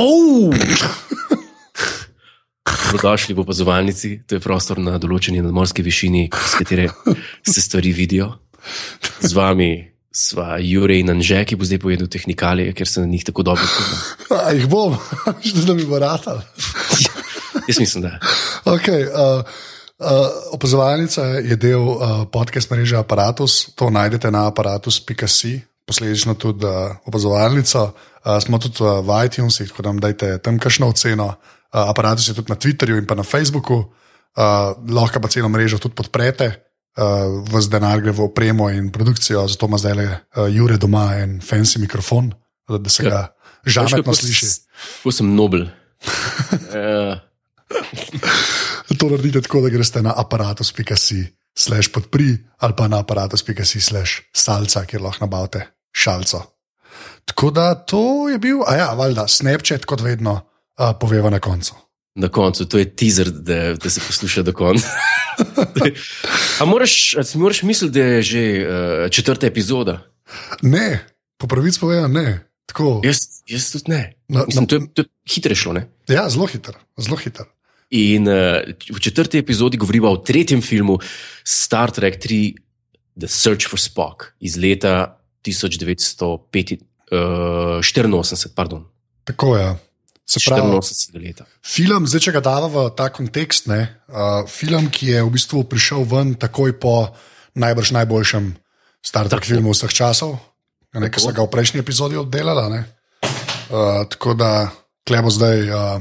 Oh! Dobrodošli v opazovalnici, to je prostor na določeni nadmorski višini, z katere se stvari vidijo. Z vami sva Jure in Anže, ki bo zdaj povedal tehnikalije, ker se na njih tako dobro spomnim. A jih bom, že da mi bo ratal. Jaz mislim, da. Okay, uh, uh, opazovalnica je del uh, podcast mreže Apparatus, to najdete na aparatus.si, posledično tudi uh, opazovalnico. Uh, smo tudi uh, v iTunesih, tako da dajte tam kakšno oceno. Uh, aparatus je tudi na Twitterju in pa na Facebooku, uh, lahko pa celo mrežo tudi podprete. Uh, Vse denar gre v opremo in produkcijo, zato ima zdaj le uh, Jure doma en fancy mikrofon, da, da se ga žametno sliši. Ko sem nobel. uh, To naredite tako, da greste na aparatus.si, slash podpri ali pa na aparatus.si, slash salca, kjer lahko nabavite šalco. Tako da to je bil, a ja, valjda, Snapchat, kot vedno, uh, poveva na koncu. na koncu, to je teaser, da, da se posluša do konca. A moraš, a si moraš misliti, da je že uh, četrta epizoda? Ne, po pravici povedano, ne. Tako, Jaz, jaz tudi ne. Na- Mislim, na- to, je, to je hitro šlo. Ne? ja, zelo hiter, zelo hiter. In uh, v četrti epizodi govorimo o tretjem filmu Star Trek 3: The Search for Spock iz leta 1984. Pardon, Tako je. Se pravi, 84 leta. film, zdaj če ga dava v ta kontekst, ne, uh, film, ki je v bistvu prišel ven takoj po najbrž najboljšem Star Trek filmu vseh časov, ki so ga v prejšnji epizodi obdelala. ne. Uh, tako da, klebo zdaj. Uh,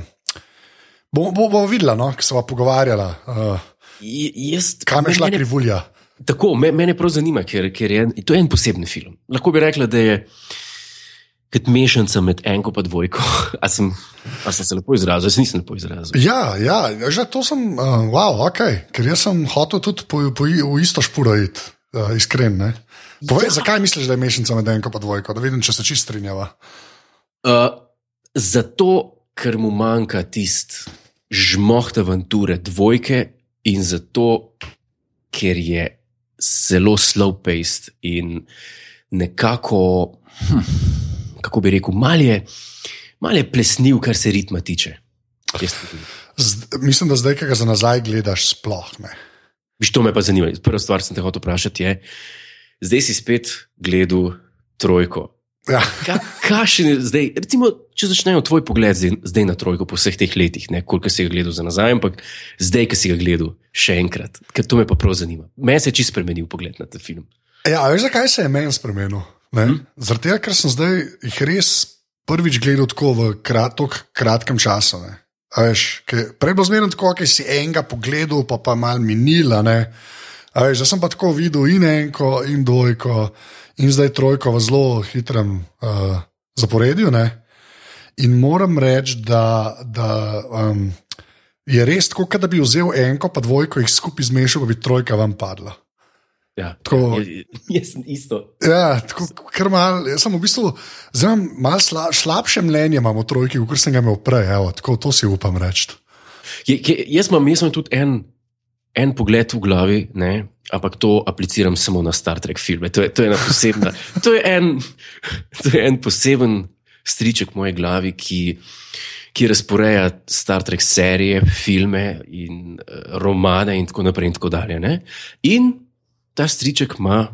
Bomo bo, bo videla, no, ki se bomo pogovarjala, uh, Jaz, kam je šla mene- krivulja. Tako, me, mene prav zanima, ker, ker je to je en poseben film. Lahko bi rekla, da je kot mešanica med enko in dvojko. A sem, a sem se lepo izrazil, jaz nisem lepo izrazil. Ja, ja, že to sem, uh, wow, ok, ker jaz sem hotel tudi po, po, v isto špuro iti, uh, iskren. Ne? Povej, ja. zakaj misliš, da je mešanica med enko in dvojko, da vidim, če se čist strinjava. Uh, zato, ker mu manjka tisti žmoht avanture dvojke, in zato, ker je zelo slow-paced in nekako, hm, kako bi rekel, mal je, mal je plesniv, kar se ritma tiče. Z, mislim, da zdaj, ki ga za nazaj gledaš, sploh ne. Viš, to me pa zanima. Prva stvar, ki sem te hotel vprašati, je, zdaj si spet gledal trojko. Ja. Ka, kašen je zdaj, recimo, če začnejo tvoj pogled zdaj, zdaj na trojko po vseh teh letih, ne koliko si ga gledal za nazaj, ampak zdaj, ki si ga gledal še enkrat, ker to me pa prav zanima. Meni se je čisto spremenil pogled na ta film. Ja, veš, zakaj se je meni spremenil? Hmm? Zaradi tega, ker sem zdaj jih res prvič gledal tako v krat, kratkem času. ne. A Veš, prej bilo zmerno tako, da si enega pogledal, pa pa mal minila. ne. A Veš, zdaj sem pa tako videl in enko, in dvojko, in zdaj trojko v zelo hitrem uh, zaporedju. Ne? In moram reči, da, da um, je res tako, da bi vzel enko, pa dvojko jih skupaj zmešal, pa bi trojka vam padla. Ja, Tako- jaz, jaz sem isto. Ja, tako kar mal, sem v bistvu zdaj imam malo sla, slabše mnenje imam o trojki, kot sem ga imel prej. Evo, tako, to si upam reči. Je, je, jaz, imam, jaz imam tudi en, en pogled v glavi, ne? ampak to apliciram samo na Star Trek filme. To je, to je, posebna, to je, en, to je en poseben striček v moji glavi, ki, ki razporeja Star Trek serije, filme in uh, romane in tako naprej. In, tako dalje, ne? in ta striček ima,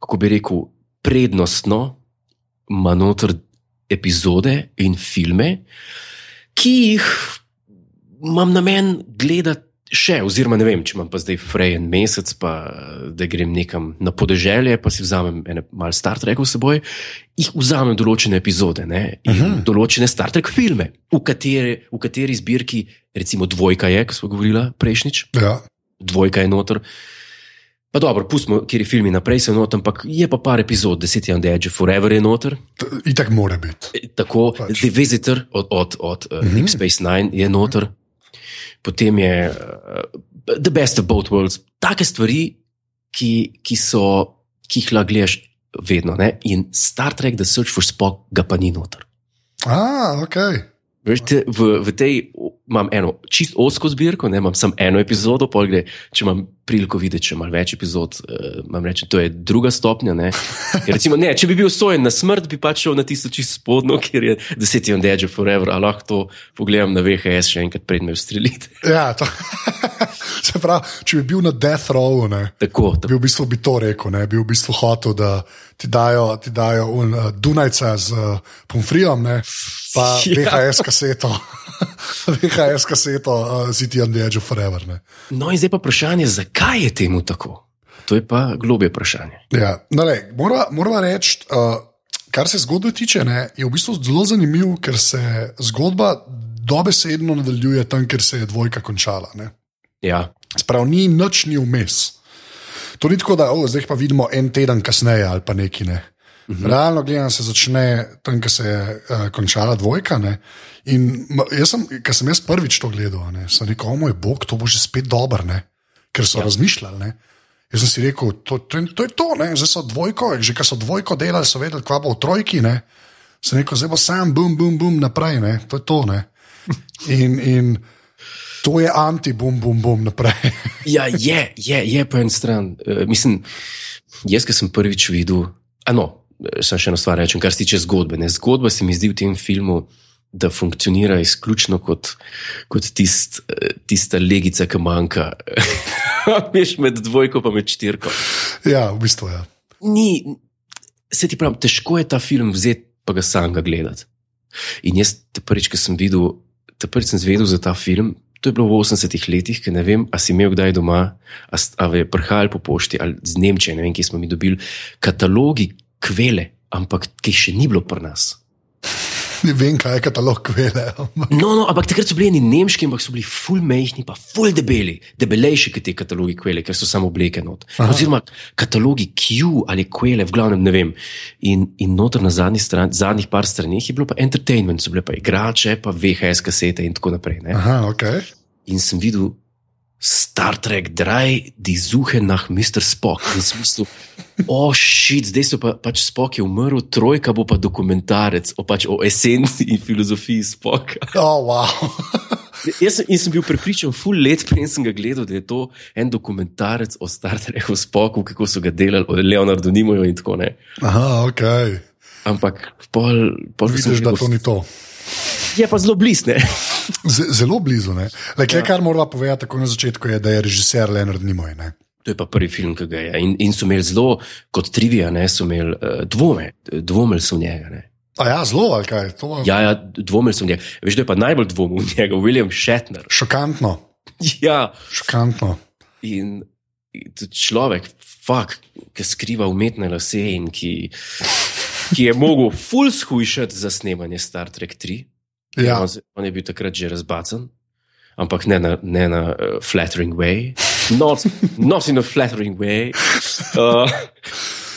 kako bi rekel, prednostno, ima noter epizode in filme, ki jih imam namen gledati še, oziroma ne vem, če imam pa zdaj frej en mesec, pa da grem nekam na podeželje, pa si vzamem ene malo Star Trekov s seboj, jih vzamem določene epizode ne, in določene Star Trek filme, v, katere, v kateri zbirki, recimo Dvojka je, ko smo govorili prejšnjič, Ja. Dvojka je noter. Pa dobro, pustimo, kjer je film naprej, se noter, ampak je pa par epizod, Deset je on the Edge Forever je noter. T- Itak mora biti. E, Tako, Pač. The Visitor od, od, od uh, Deep Space Nine je noter, potem je uh, The Best of Both Worlds. Take stvari, ki, ki, so, ki jih lahko gledaš vedno. Ne? In Star Trek, The Search for Spock, ga pa ni noter. A, ok. Veš, te, v, v tej imam eno čist osko zbirko, ne, imam samo eno epizodo, pol gre, če imam priliko videti, če imam več epizod, uh, imam reči, to je druga stopnja. Ne. Ker Recimo, ne, če bi bil sojen na smrt, bi pač šel na tisto čisto spodnjo, kjer je Deseti on Dead Forever, a lahko to pogledam na VHS še enkrat, pred me ustrelite. Ja, to. Se pravi, če bi bil na death row, ne, Tako, bi tako. v bistvu bi to rekel, ne, bi v bistvu hotel, da ti dajo, ti dajo un, uh, Dunajca z uh, pomfrijom, ne, pa Ja. VHS kaseto, VHS kaseto, uh, City on the Edge of Forever. Ne. No, in zdaj pa vprašanje, zakaj je temu tako? To je pa globje vprašanje. Ja, no, lej, morava, morava reči, uh, kar se zgodbe tiče, ne, je v bistvu zelo zanimiv, ker se zgodba dobesedno nadaljuje tam, kjer se je dvojka končala. Ne. Ja, Sprav ni noč ni vmes. To ni tako, da oh, zdaj pa vidimo en teden kasneje ali pa neki ne. Mhm. Realno gledano se začne tam, kjer se je uh, končala dvojka. Ne? In jaz sem, ko sem jaz prvič to gledal, ne, sem rekel, o moj bog, to bo že spet dobro, ne? ker so ja. razmišljali. Ne? Jaz sem si rekel, to, to, to je to, ne? zdaj so dvojko, že ko so dvojko delali, so vedeli, kva bo v trojki. Ne? Sem rekel, zdaj bo sam, bum, bum, bum, naprej, ne? to je to. Ne? In, in to je anti-bum, bum, bum, naprej. ja je, je, je po eni strani. Uh, mislim, jaz, ki sem prvič videl, ano, sem še eno stvar rečem, kar se tiče zgodbe. Ne? Zgodba se mi zdi v tem filmu. Da funkcionira izključno kot, kot tist, eh, tista legica, ki manjka. Veš med dvojko in med štirko. ja, v bistvu je. Ja. Ni, se ti pravi, težko je ta film vzeti, pa ga samega gledati. In jaz, te prvič, ki sem videl, te prvič sem zvedel za ta film, to je bilo v 80-ih letih, ki ne vem, a si imel kdaj doma, a, s- a je prihajal po pošti ali z Nemčije, ne vem, kje smo mi dobili katalogi kvele, ampak ki še ni bilo pri nas. Ne vem, kaj je katalog kvele. ampak- No, no, ampak takrat so bili eni nemški, ampak so bili ful mehki, pa ful debeli, debelejši kot ti katalogi kvele, ker so samo obleke not. Aha. Oziroma katalogi Q ali kvele, v glavnem ne vem. In, in noter na zadnji strani, zadnjih par straneh je bilo pa entertainment, so bile pa igrače, pa VHS kasete in tako naprej. Ne? Aha, ok. In sem videl Star Trek, draj, die Suche nach Mr. Spock. In sem mislil, o šit, zdaj so pa, pač Spock je umrl, trojka bo pa dokumentarec o, pač o esenci in filozofiji Spocka. Oh, wow. Jaz sem, sem bil prepričan, full let, preden sem ga gledal, da je to en dokumentarec o Star Treku, Spocku, kako so ga delali, o Leonardu Nimoju in tako naprej. Aha, ok. Ampak pol, pol Vidiš, da to ni to. Je pa zelo blizu, ne? Z zelo blizu. Ne? Le, Ja. ja. Kar moramo povedati takoj na začetku, je, da je režiser Leonard Nimoy. Ne? To je pa prvi film, ki ga je. In, in so imeli zelo, kot trivija, ne, so imeli uh, dvome, dvomili so v njega. Ne. A ja, zelo ali kaj. To je Ja, ja, dvomili so v njega. Veš, da je pa najbolj dvomil v njega, William Shatner. šokantno. Ja, Šokantno. in tudi človek, fuk, ki skriva umetne lase in ki, ki je mogel full shujšati za snemanje Star Trek 3. Ja. On, on je bil takrat že razbacan, ampak ne na, ne na uh, flattering way. Not, not in a flattering way. Uh,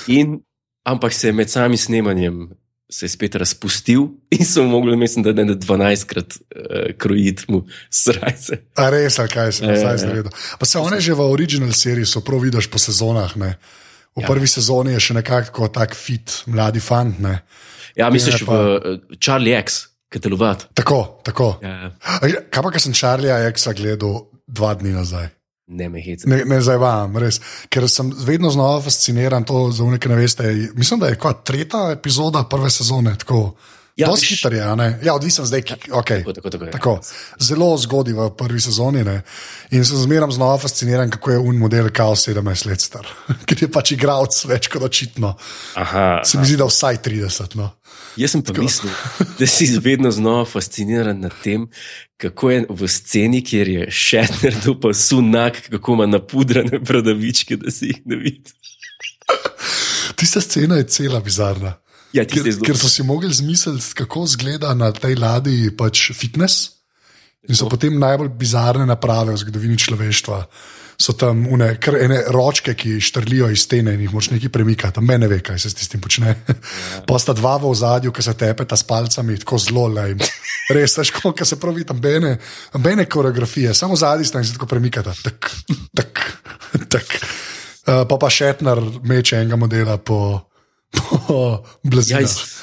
in, ampak se je med samim snemanjem se je spet razpustil in so mogli, mislim, da na 12krat uh, krojiti mu srajce. A res, kaj se Ja, je ja, zdaj ja. zvedel. Pa se one že v original seriji so prav vidiš po sezonah. Ne? V Ja. ja. prvi sezoni je še nekako tak fit, mladi fant. Ne? Ja, misliš v pa- uh, Charlie X, katelovat. Tako, tako. Ja, Kaj pa, ker sem Charlieja Exa gledal dva dni nazaj? ne me hecam. Ne, ne zdaj vam, res. Ker sem vedno znova fasciniran, to za ki ne veste. Mislim, da je kot tretja epizoda prve sezone. Tako, Ja, ja, Dosti hiter je, ne? Ja, odvisen zdaj, ki, okay. Tako, tako, tako, ja. Tako, zelo zgodaj v prvi sezoni. Ne? In sem zmeraj znova fasciniran, kako je un model kao 17 let star. Ker je pač igralec več kot očitno. Aha, Se mi zdi, da vsaj 30. No. Jaz sem pa mislil, da si vedno znova fasciniran nad tem, kako je v sceni, kjer je Šetner dopal sunak, kako ima napudrane bradavičke, da si jih ne vidi. Tista scena je cela bizarna. Ja, Ker, ker so si mogli zmisliti, kako izgleda na tej ladji pač fitness. In so potem najbolj bizarne naprave v zgodovini človeštva. So tam une, kar ene ročke, ki štrlijo iz stene in jih moč nekaj premikati. Mene ve, kaj se s tem počne. Ja. Pa sta dva v ozadju, ki se tepeta s palcami, tako zelo lajm. Res, težko, ki se pravi tam bene, bene koreografije, samo zadnji sta in se tako premikata. Tak, tak, tak. Uh, pa pa Šetner meče enega modela po, po Ja, iz-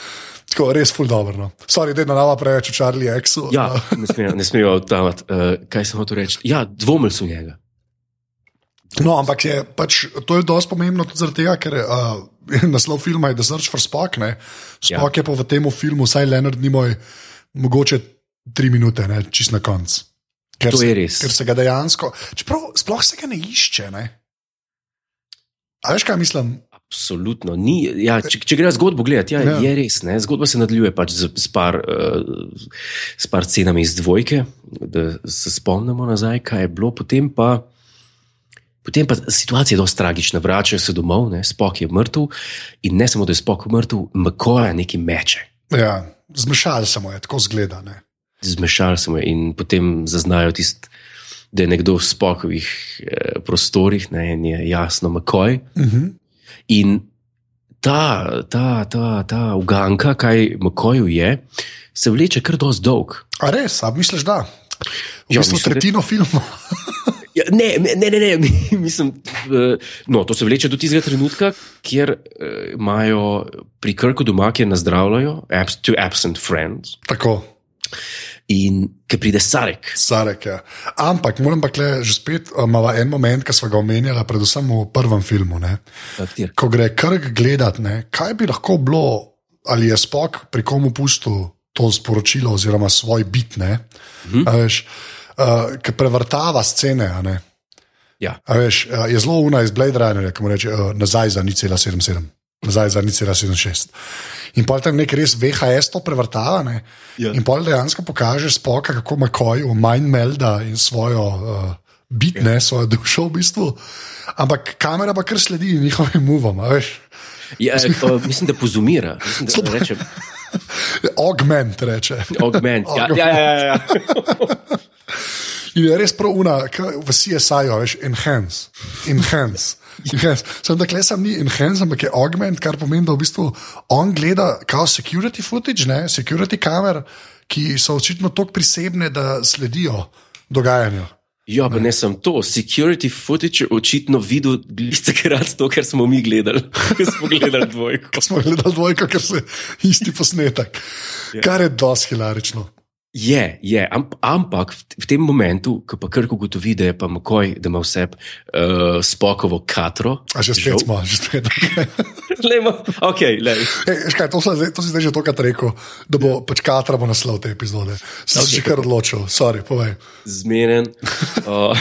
Tako, res ful dobro. No. Sorry, da je na nova preveč v Charlie Xu. Ja, ne smejo, ne smejo odtavati. Uh, kaj sem hotel reči? Ja, dvomil so njega. No, ampak je, pač, to je dosti pomembno tudi zaradi tega, ker uh, naslov filma je The Search for Spock. Ne? Spock ja. je pa v tem filmu, vsaj Leonard ni moj, mogoče tri minute, čist na koncu. To je res. Ker se ga dejansko, čeprav sploh se ga ne išče. Ne? A veš, kaj mislim? Absolutno. Ni, ja, če, če greš zgodbo gledati, ja, ja. je res. Ne? Zgodba se nadaljuje pač z, z, par, uh, s par cenami iz dvojke, da se spomnimo nazaj, kaj je bilo. Potem pa, potem pa situacija je dosti tragična. Vračajo se domov, spok je mrtev in ne samo, da je spok mrtev, mkoja neki meče. Ja, zmešali smo je, tako zgleda. Zmešali smo je in potem zaznajo tisti da je nekdo v spokovih eh, prostorih, ne, in je jasno, makoj. Uh mhm. -huh. In ta, ta, ta, ta uganka, kaj makoju je, se vleče kar dosti dolg. A res, a misliš, da? V ja, bistvu ja, tretjino da... filma. Ja, ne, ne, ne, ne, mislim, no, to se vleče do tistega trenutka, kjer uh, imajo pri Krku doma, kjer nazdravljajo, abs to absent friends. Tako in ki pride Sarek. Sarek ja. Ampak moram pa le že spet imati en moment, ki smo ga omenjali, predvsem v prvem filmu. Ko gre krk gledati, ne, kaj bi lahko bilo, ali je spok pri komu pustil to sporočilo, oziroma svoj bit, mhm. veš, uh, ki prevrtava scene. Ja. Veš, uh, je zelo una iz Blade Runnerja, ki mu reče uh, nazaj za 0,77, nazaj za 0,76. In pa tam nekaj res VHS to prevrtava. Ja. In pa dejansko pokaže spoka, kako Makoj Mind Melda in svojo uh, bitne, ja. svojo dušo v bistvu. Ampak kamera pa kar sledi njihovim movom. Ja, uh, mislim, da pozumira. Mislim, da reče. Augment reče. Augment. Ja, ja, ja. ja. In je res prav una, v CSI-ju, veš, enhance. enhance. Sem da klesam ni enhance, ampak je augment, kar pomeni, da v bistvu on gleda kao security footage, ne? security kamer, ki so očitno tako prisebne, da sledijo dogajanju. Ja, pa ne sem to. Security footage je očitno videl, gliste krat to, kar smo mi gledali. Ker smo gledali dvojko. Ker smo gledali dvojko, ker se isti posnetek. Ja. Kar je dosti hilarično. Je, je, ampak v tem momentu, ko pa kar ugotovi, da je pa mokoj, da ima vse uh, spokovo katro. A že spet smo, že spet. Lemo, okay, hey, škaj, to, zdaj, to si zdaj že tokrat rekel, da bo pač katra bo naslov te epizode. Sem se že kar odločil, sorry, povej. Zmeren. Uh,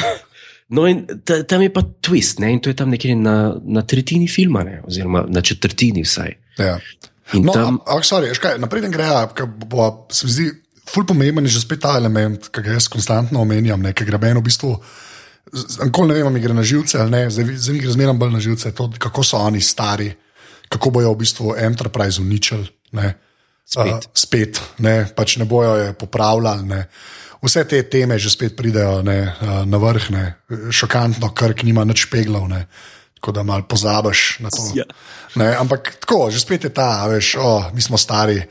no, in ta, tam je pa twist, ne? in to je tam nekje na, na tretjini filma, ne? oziroma na četrtini vsaj. Ja. No, tam... ampak, sorry, škaj, naprej greja, bo se mi zdi ful pomemben je že spet ta element, ki ga jaz konstantno omenjam, ki gre meni v bistvu. Nikoli ne vem, ali gre na živce ali ne, zdaj, zdaj mi gre zmeraj bolj na živce, to, kako so oni stari, kako bojo v bistvu Enterprise uničili. Spet, uh, spet ne, pač ne bojo je popravljali. Ne. Vse te teme že spet pridejo ne, na vrh, ne. šokantno, kar nima nič peglov, ne. tako da malo pozabiš na to. Ja. Ne, ampak tako, že spet je ta, veš, oh, mi smo stari.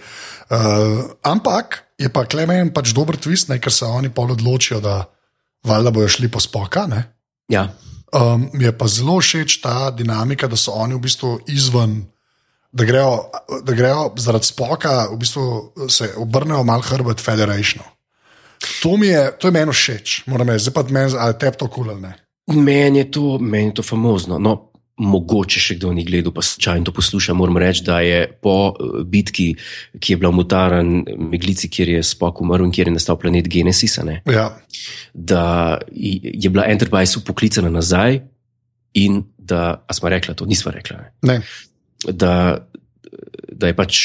Uh, ampak je pa Klemen pač dober twist, ne, ker se oni pol odločijo, da valjda bojo šli po spoka. Ja. Um, mi je pa zelo všeč ta dinamika, da so oni v bistvu izven, da grejo, da grejo zaradi spoka, v bistvu se obrnejo malo hrbet Federationu. To, to je meni všeč, moram reči, zdaj pa meni, ali te to kulane. Meni je to, meni je to famozno. No, mogoče še kdo ni gledal, pa če in to posluša, moram reči, da je po eh, bitki, ki je bila v Mutaran, Meglici, kjer je Spock umrl in kjer je nastal planet Genesis, ja. da je bila Enterprise upoklicana nazaj in da, a smo rekli, to nismo rekli, da, da je pač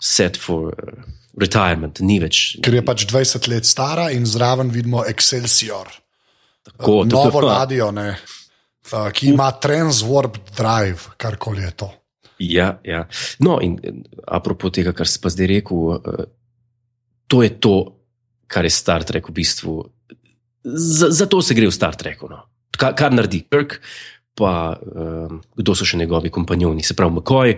set for. Uh, Retirement, ni več. Ker je pač 20 let stara in zraven vidimo Excelsior. Tako, novo radio, ne uh, ki ima transwarp drive, kar koli je to. Ja, ja. No, in apropo tega, kar si pa zdaj rekel, uh, to je to, kar je Star Trek v bistvu. Zato se gre v Star Treku. No. Kar, kar naredi Kirk, pa um, kdo so še njegovi kompanjoni, se pravi McCoy.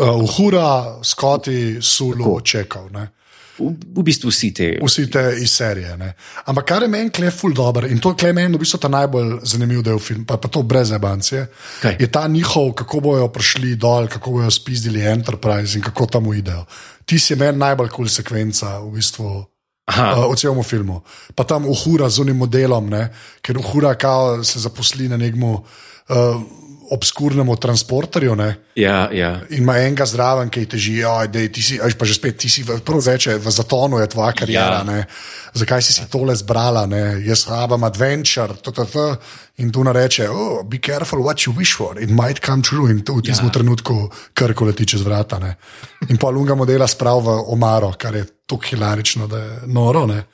Uh, Uhura, Scotty, Sulu, čekal. Ne? V, v bistvu vsi te. Vsi te iz serije. Ne. Ampak kar je meni kle ful dobro in to je kle meni v bistvu ta najbolj zanimiv del filma, pa, pa to brez ebancije, Kaj? je ta njihov, kako bojo prišli dol, kako bojo spizdili Enterprise in kako tam uidejo. Ti si meni najbolj kul cool sekvenca v bistvu. Aha, Uh, v celem filmu. Pa tam uhura z unim modelom, ne? ker uhura kao se zaposli na nekem uh, obskurnemu transporterju. Ne? ja, ja. In ima enega zraven, ki teži, da ti si, až pa že spet, ti si prvo reče, v zatonu je tvoja karijera. Ja. Ja. Zakaj si si tole zbrala, ne? jaz rabam adventure, to, to, to. in tu reče, oh, be careful what you wish for, it might come true. In tu v tistem ja. trenutku krko leti čez vrata. Ne? In pa lunga modela sprav v omaro, kar je tako hilarično, da je noro. Ne?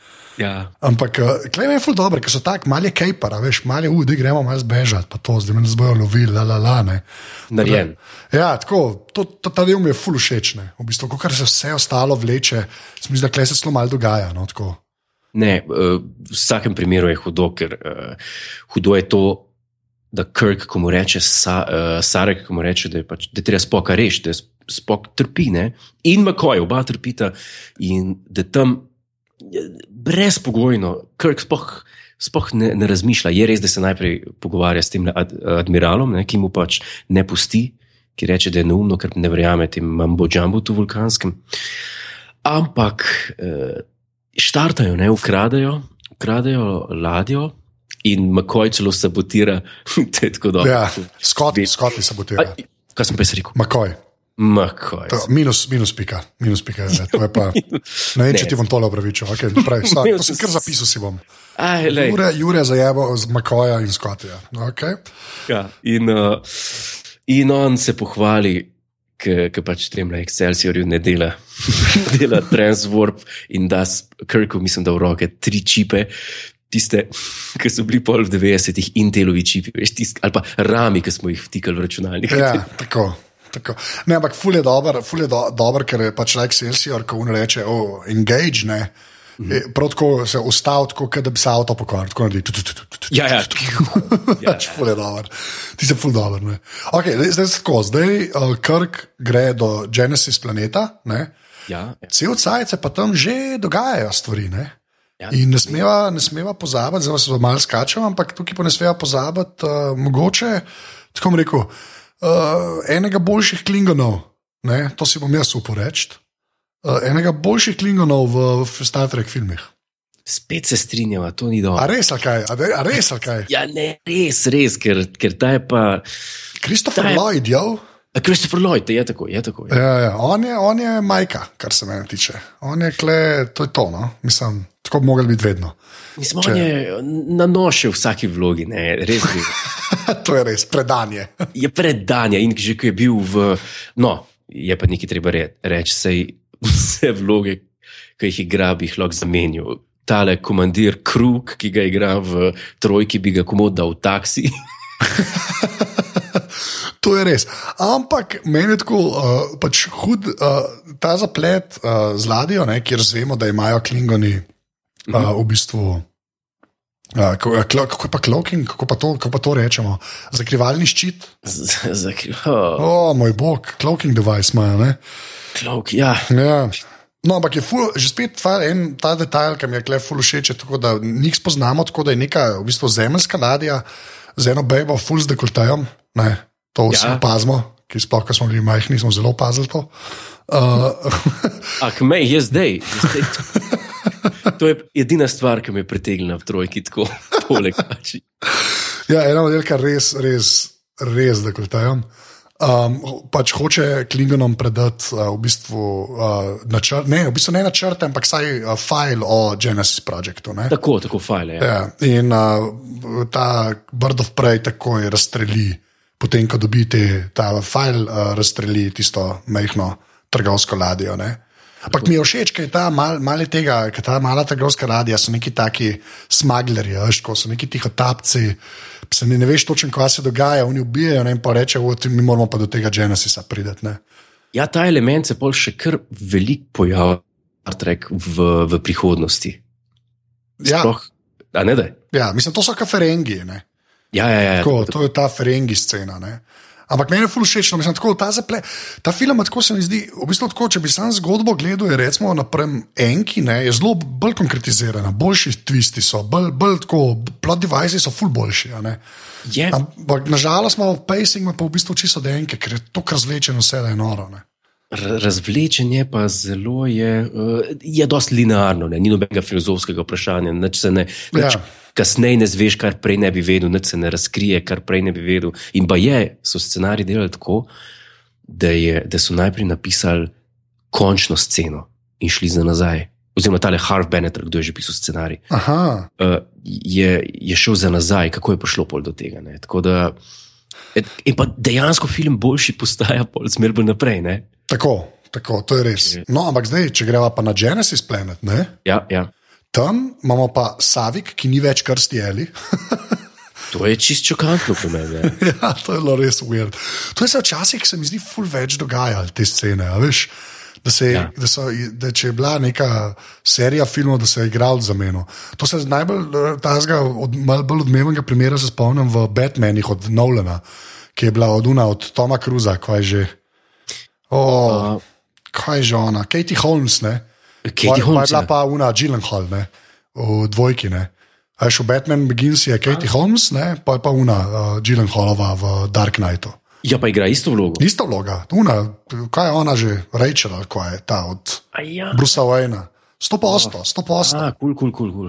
Ja. Ampak, klej je ful dobro, ker so tako mali kejpara, veš, mali, udi gremo malo zbežati, pa to, zdaj me nas bojo lovili, la la la. Ne. Narejen. Ja, tako, to, to, ta del mi je ful všeč. ne. V bistvu, kar se vse ostalo vleče, se mi zdi, da klej se zelo malo dogaja. No, tako. Ne, uh, v vsakem primeru je hudo, ker uh, hudo je to, da Kirk, ko mu reče, sa, uh, Sarek, ko mu reče, da je, pač, da je treba spoka rešiti, da je spok trpi, ne? in Makoj, oba trpita, in da tam eh, brezpogojno, Kirk spoh. Sploh ne, ne razmišlja. Je res, da se najprej pogovarja s tem ad, admiralom, ne, ki mu pač ne pusti, ki reče, da je neumno, ker ne verjame tem mambo džambutu vulkanskem. Ampak eh, štartajo, ne, ukradajo, ukradajo ladjo in Makoj celo sabotira. to je tako dobro. Ja, skoti, skoti se bo tega. Aj, Kaj sem pa jaz rekel? Makoj. To, minus, minus pika, minus pika je. To je pa, ne vem, če ti bom tole opravičil. Okay, pravi, sta, to sem kar zapisal si bom. Aj, lej. Jure, Jure zajebo z Makoja in Skotija. Okay. Ja, in, uh, in on se pohvali, ker pač tem na Excelsiorju ne dela, dela Transwarp in da s Kirku, mislim, da v roke tri čipe. Tiste, ki so bili pol v 90-ih, Intelovi čipi, veš, tist, ali pa rami, ki smo jih vtikali v računalnik. Ja, tako. Tako. Ne, ampak ful je dober, ful je do, dober, ker je pač like Celsior, ko on reče, oh, engage, ne. Mm -hmm. Prav tako se ustavi, tako kot da bi se avto pokvaril, tako naredi. tu, tu, tu, tu, tu, tu, Ja, ja. ja, Pač ful je dober. Ti si ful dober. ne. Okay, zdaj, zdaj, tako, zdaj uh, Kirk gre do Genesis planeta, ne. ja, ja. cel cajt se pa tam že dogajajo stvari. Ne? Ja. In ne smeva, ne smeva pozabiti, zelo se malo skačem, ampak tukaj pa ne smeva pozabiti, uh, mogoče, tako rekel, uh, enega boljših klingonov, ne? to si bom jaz uporeč. Uh, enega boljših klingonov v, v Star Trek filmih. Spet se strinjava, to ni A dobro. res, ali kaj? A, re- a res, ali kaj? Ja, ne, res, res, ker, ker ta je pa. Christopher Ta je- Lloyd, jo? A Christopher Lloyd, je tako, je tako. Ja. Ja, ja. On, je, on je majka, kar se mene tiče. On je kle, to je to, no? mislim, tako bi mogli biti vedno. Mislim, on je na noše v vsaki vlogi, ne, res bi. to je res, predanje. Je predanja in že ko je bil v. No, je pa nekaj treba re, reči, sej vse vloge, ki jih igra, bi jih lahko zamenjal. Tale komandir Krug, ki ga igra v trojki, bi ga komod dal v taksi. To je res. Ampak meni je tako uh, pač hud uh, ta zaplet uh, z ladjo, ne, kjer zvemo, da imajo klingoni uh, v bistvu. Uh, kako, je pa cloaking, kako pa, to, kako pa to rečemo? Zakrivalni ščit. Zakaj? O, Oh, oh, moj bog, cloaking device imajo. Klok, ja. Ja. No, ampak je ful, že spet ta, en, ta detajl, ki mi je klej ful všeč, tako, da njih spoznamo tako, da je neka v bistvu zemeljska ladja z eno bejbo, ful z dekoltejem. Ne, to vsi Ja. opazimo, ki sploh, ko smo bili majhni, smo zelo opazili to. Uh, Ah, mej, je zdaj. zdaj to. To je edina stvar, ki me je pritegnila v trojki, tako poleg pači. ja, ena modelka res, res, res dekoltejem. Um, pač hoče Klingonom predati uh, v bistvu uh, načrt, ne, v bistvu ne načrte, ampak vsaj uh, file o Genesis projektu. ne. Tako, tako fajle. Ja. Ja, in uh, ta Bird of Prey takoj razstreli, potem ko dobite ta file, uh, razstreli tisto majhno trgovsko ladjo. Ne? Ampak mi je všeč, ker je ta mal, mali tega, ker ta mala trgovska ladja so neki taki smaglerji, ko so neki tihotapci. Se ne, ne veš točno, kaj se dogaja, oni ubijajo ne, in pa rečejo, mi moramo pa do tega Genesisa priti. ne." ja, ta element se pol še kar veliko pojavlja v, v prihodnosti. Ja, Sploh, a ne da? ja, mislim, to so kaferengi. Ne? Ja, ja, ja. Tako, to je ta Ferengi scena. Ne? Ampak meni je ful všeč, no, mislim, tako, ta, zaple, ta film, tako se mi zdi, v bistvu tako, če bi sam zgodbo gledal, je recimo naprem enki, ne, je zelo bolj konkretizirana, boljši twisti so, bolj, bolj tako, plot devices so ful boljši. Je, Ampak nažalost imamo pacing, ima pa v bistvu čisto denke, ker je to razvlečeno vse, da je noro. Ne. r- razvlečenje pa zelo je, uh, je dosti linearno, ne? ni nobenega filozofskega vprašanja. Nič ne, nič Ja. Kasneje ne zveš, kar prej ne bi vedel, nič se ne razkrije, kar prej ne bi vedel. In pa je, so scenariji delali tako, da, je, da so najprej napisali končno sceno in šli za nazaj. Oziroma, tale Harv Bennett, kdo je že pisal scenarij, Aha, uh, je, je šel za nazaj, kako je prišlo pol do tega. Ne? Tako da, in pa dejansko film boljši postaja, pol smer bolj naprej. Ne? tako, tako, to je res. No, ampak zdaj, če greva pa na Genesis Planet, ne, Ja, ja. Tam imamo pa Savik, ki ni več krsti Eli. To je čist čokantno po meni. ja. to je bilo res weird. To je včasih, se mi zdi, ful več dogajalo, te scene. a Veš, da, se, ja. Da, so, da če je bila neka serija filmov, da se je igral za meno. To se najbolj, eh, tazga, od, malo bolj odmevnega primera se spomnim v Batmanih od Nolana, ki je bila od Una, od Toma Cruza, kaj že. Oh, Uh, kaj je že ona? Katie Holmes, ne? Katie Pa- Pa je Holmes, bila ja. pa Una Gyllenhaal, ne? v dvojki. Ne? A veš, v Batman Begins je Katie Holmes, ne? pa je pa Una uh, Gyllenhaalova v Dark Knightu. Ja, pa igra isto vlogo. Ista vloga, Una, kaj je ona že, Rachel ali kaj je ta od A Ja, Brusa Wayna. Sto posto, sto posto. A, kul, kul, kul.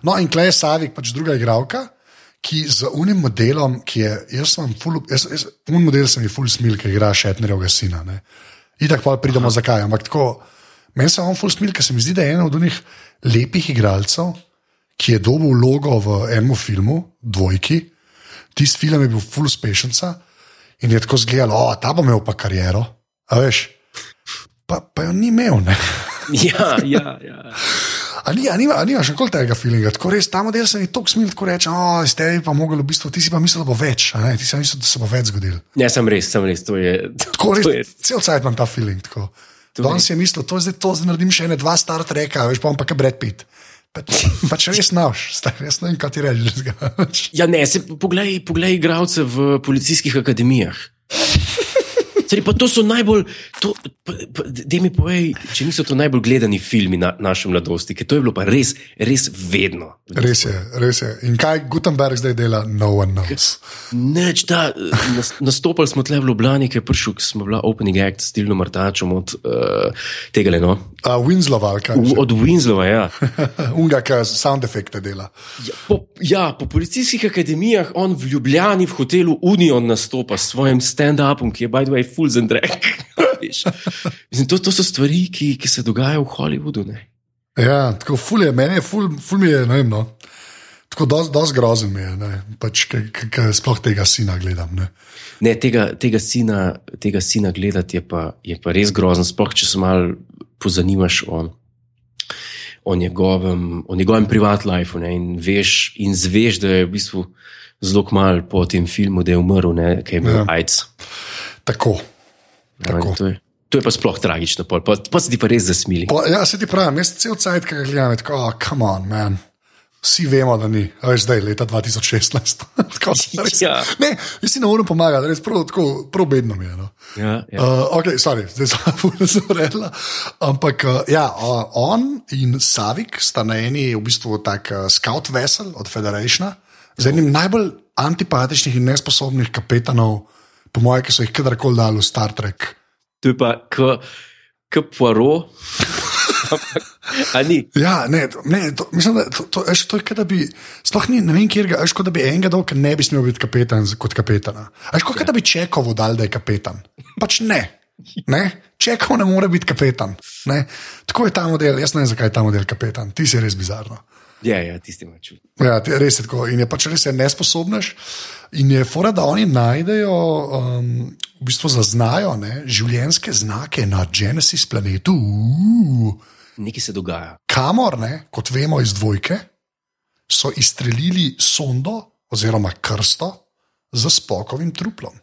No, in Klej Savik, pač druga igralka, ki z unim modelom, ki je, jaz sem full, jaz, jaz, un model sem jih full smil, ki igra Šetnerjevega sina. Ne. Itak pa pridemo Aha. zakaj. Ampak tako, meni se on full smil, ker se mi zdi, da je ena od unih lepih igralcev, ki je dobil vlogo v enem filmu, dvojki. Tisti film je bil full uspešnica in je tako zgledal, o, ta bo imel pa kariero. A veš, pa, pa jo ni imel. Ne. Ja, ja, ja. A ni, a nima, a nimaš nikoli tega feelinga, tako res ta model se mi tako smil, tako reče, o, iz tebi pa mogel v bistvu, ti si pa mislil, da bo več, ti si mislil, da se bo več zgodil. Ne, sem res, sem res. To je, Tako to je, res, cel cajt imam ta feeling. tako. Danes je mislil, to zdaj, to zdaj naredim še ene dva Star Treka, veš pa on pa kaj Brad Pitt. Pa, pač res naš, star, jaz ne vem, kaj ti rečeš. ja, ne, se poglej, poglej igralce v policijskih akademijah. Sej, pa to so najbolj, to, pa, pa, da mi povej, če niso to najbolj gledani filmi na naše mladosti, ker to je bilo pa res, res vedno. Res je, res je. In kaj Gutenberg zdaj dela, no one knows. Neč, da, nas, nastopili smo tle v Ljubljani, je prišel, smo bila opening act s Tilno Martačom od uh, tega le, no? Uh, Winslow, ali kaj? V- Od Winslova, ja. Unga, ki sound efekte dela. Ja po, ja, po policijskih akademijah on v Ljubljani v hotelu Union nastopa s svojim stand-upom, ki je, by the way, full zendrek. Veš. Mislim, to, to so stvari, ki, ki se dogajajo v Hollywoodu. Ne? Ja, tako ful je, meni je ful, ful mi je, ne vem, no. Tako dosti dos grozen mi je, ne, pač, ker sploh tega sina gledam. Ne. Ne, tega, tega, sina, tega sina gledati je pa, je pa res grozen, sploh če se malo pozanimaš o, o, njegovem, o njegovem privatnem lifeu ne, in, veš, in zveš, da je v bistvu zelo malo po tem filmu, da je umrl, ne, ker je imel ja. AIDS. Tako. In to, je, to je pa sploh tragično, pol, pa, pa se ti pa res zasmili. Pa, ja, se ti pravim, jaz cel cajt, ki ga gledam, je tako, oh, come on, man. Vsi vemo, da ni, a veš, zdaj, leta 2016. tako, res, Ja. Ne, jaz si ne morem pomagati, res prav, tako, prav bedno mi je. No. Ja, ja. Uh, ok, sorry, zdaj sem se uredila. Ampak uh, ja, uh, on in Savik sta na eni v bistvu tak uh, scout vessel od Federationa, z enim najbolj antipatičnih in nesposobnih kapetanov, po mojem, ki so jih kadarkoli dali v Star Trek. To je pa ni? Ja, ne, ne to, mislim, da to, to, eš, to je, da bi, sploh ni, ne vem, kjer ga, eš, kot da bi enega dal, ker ne bi smel biti kapetan kot kapetana. Eš, kot da bi Čekovu dal, da je kapetan. Pač ne. ne? Čekov ne more biti kapetan. Ne? Tako je ta model, jaz ne vem, zakaj je ta model kapetan, ti si res bizarno. Ja, ja, tisti ima čut. Ja, res je tako. In je pač res je nesposobnež. In je fora, da oni najdejo, um, v bistvu zaznajo ne, življenjske znake na Genesis planetu. Uh, Nekaj se dogaja. kamor, ne, kot vemo iz dvojke, so izstrelili sondo oziroma krsto z spokovim truplom.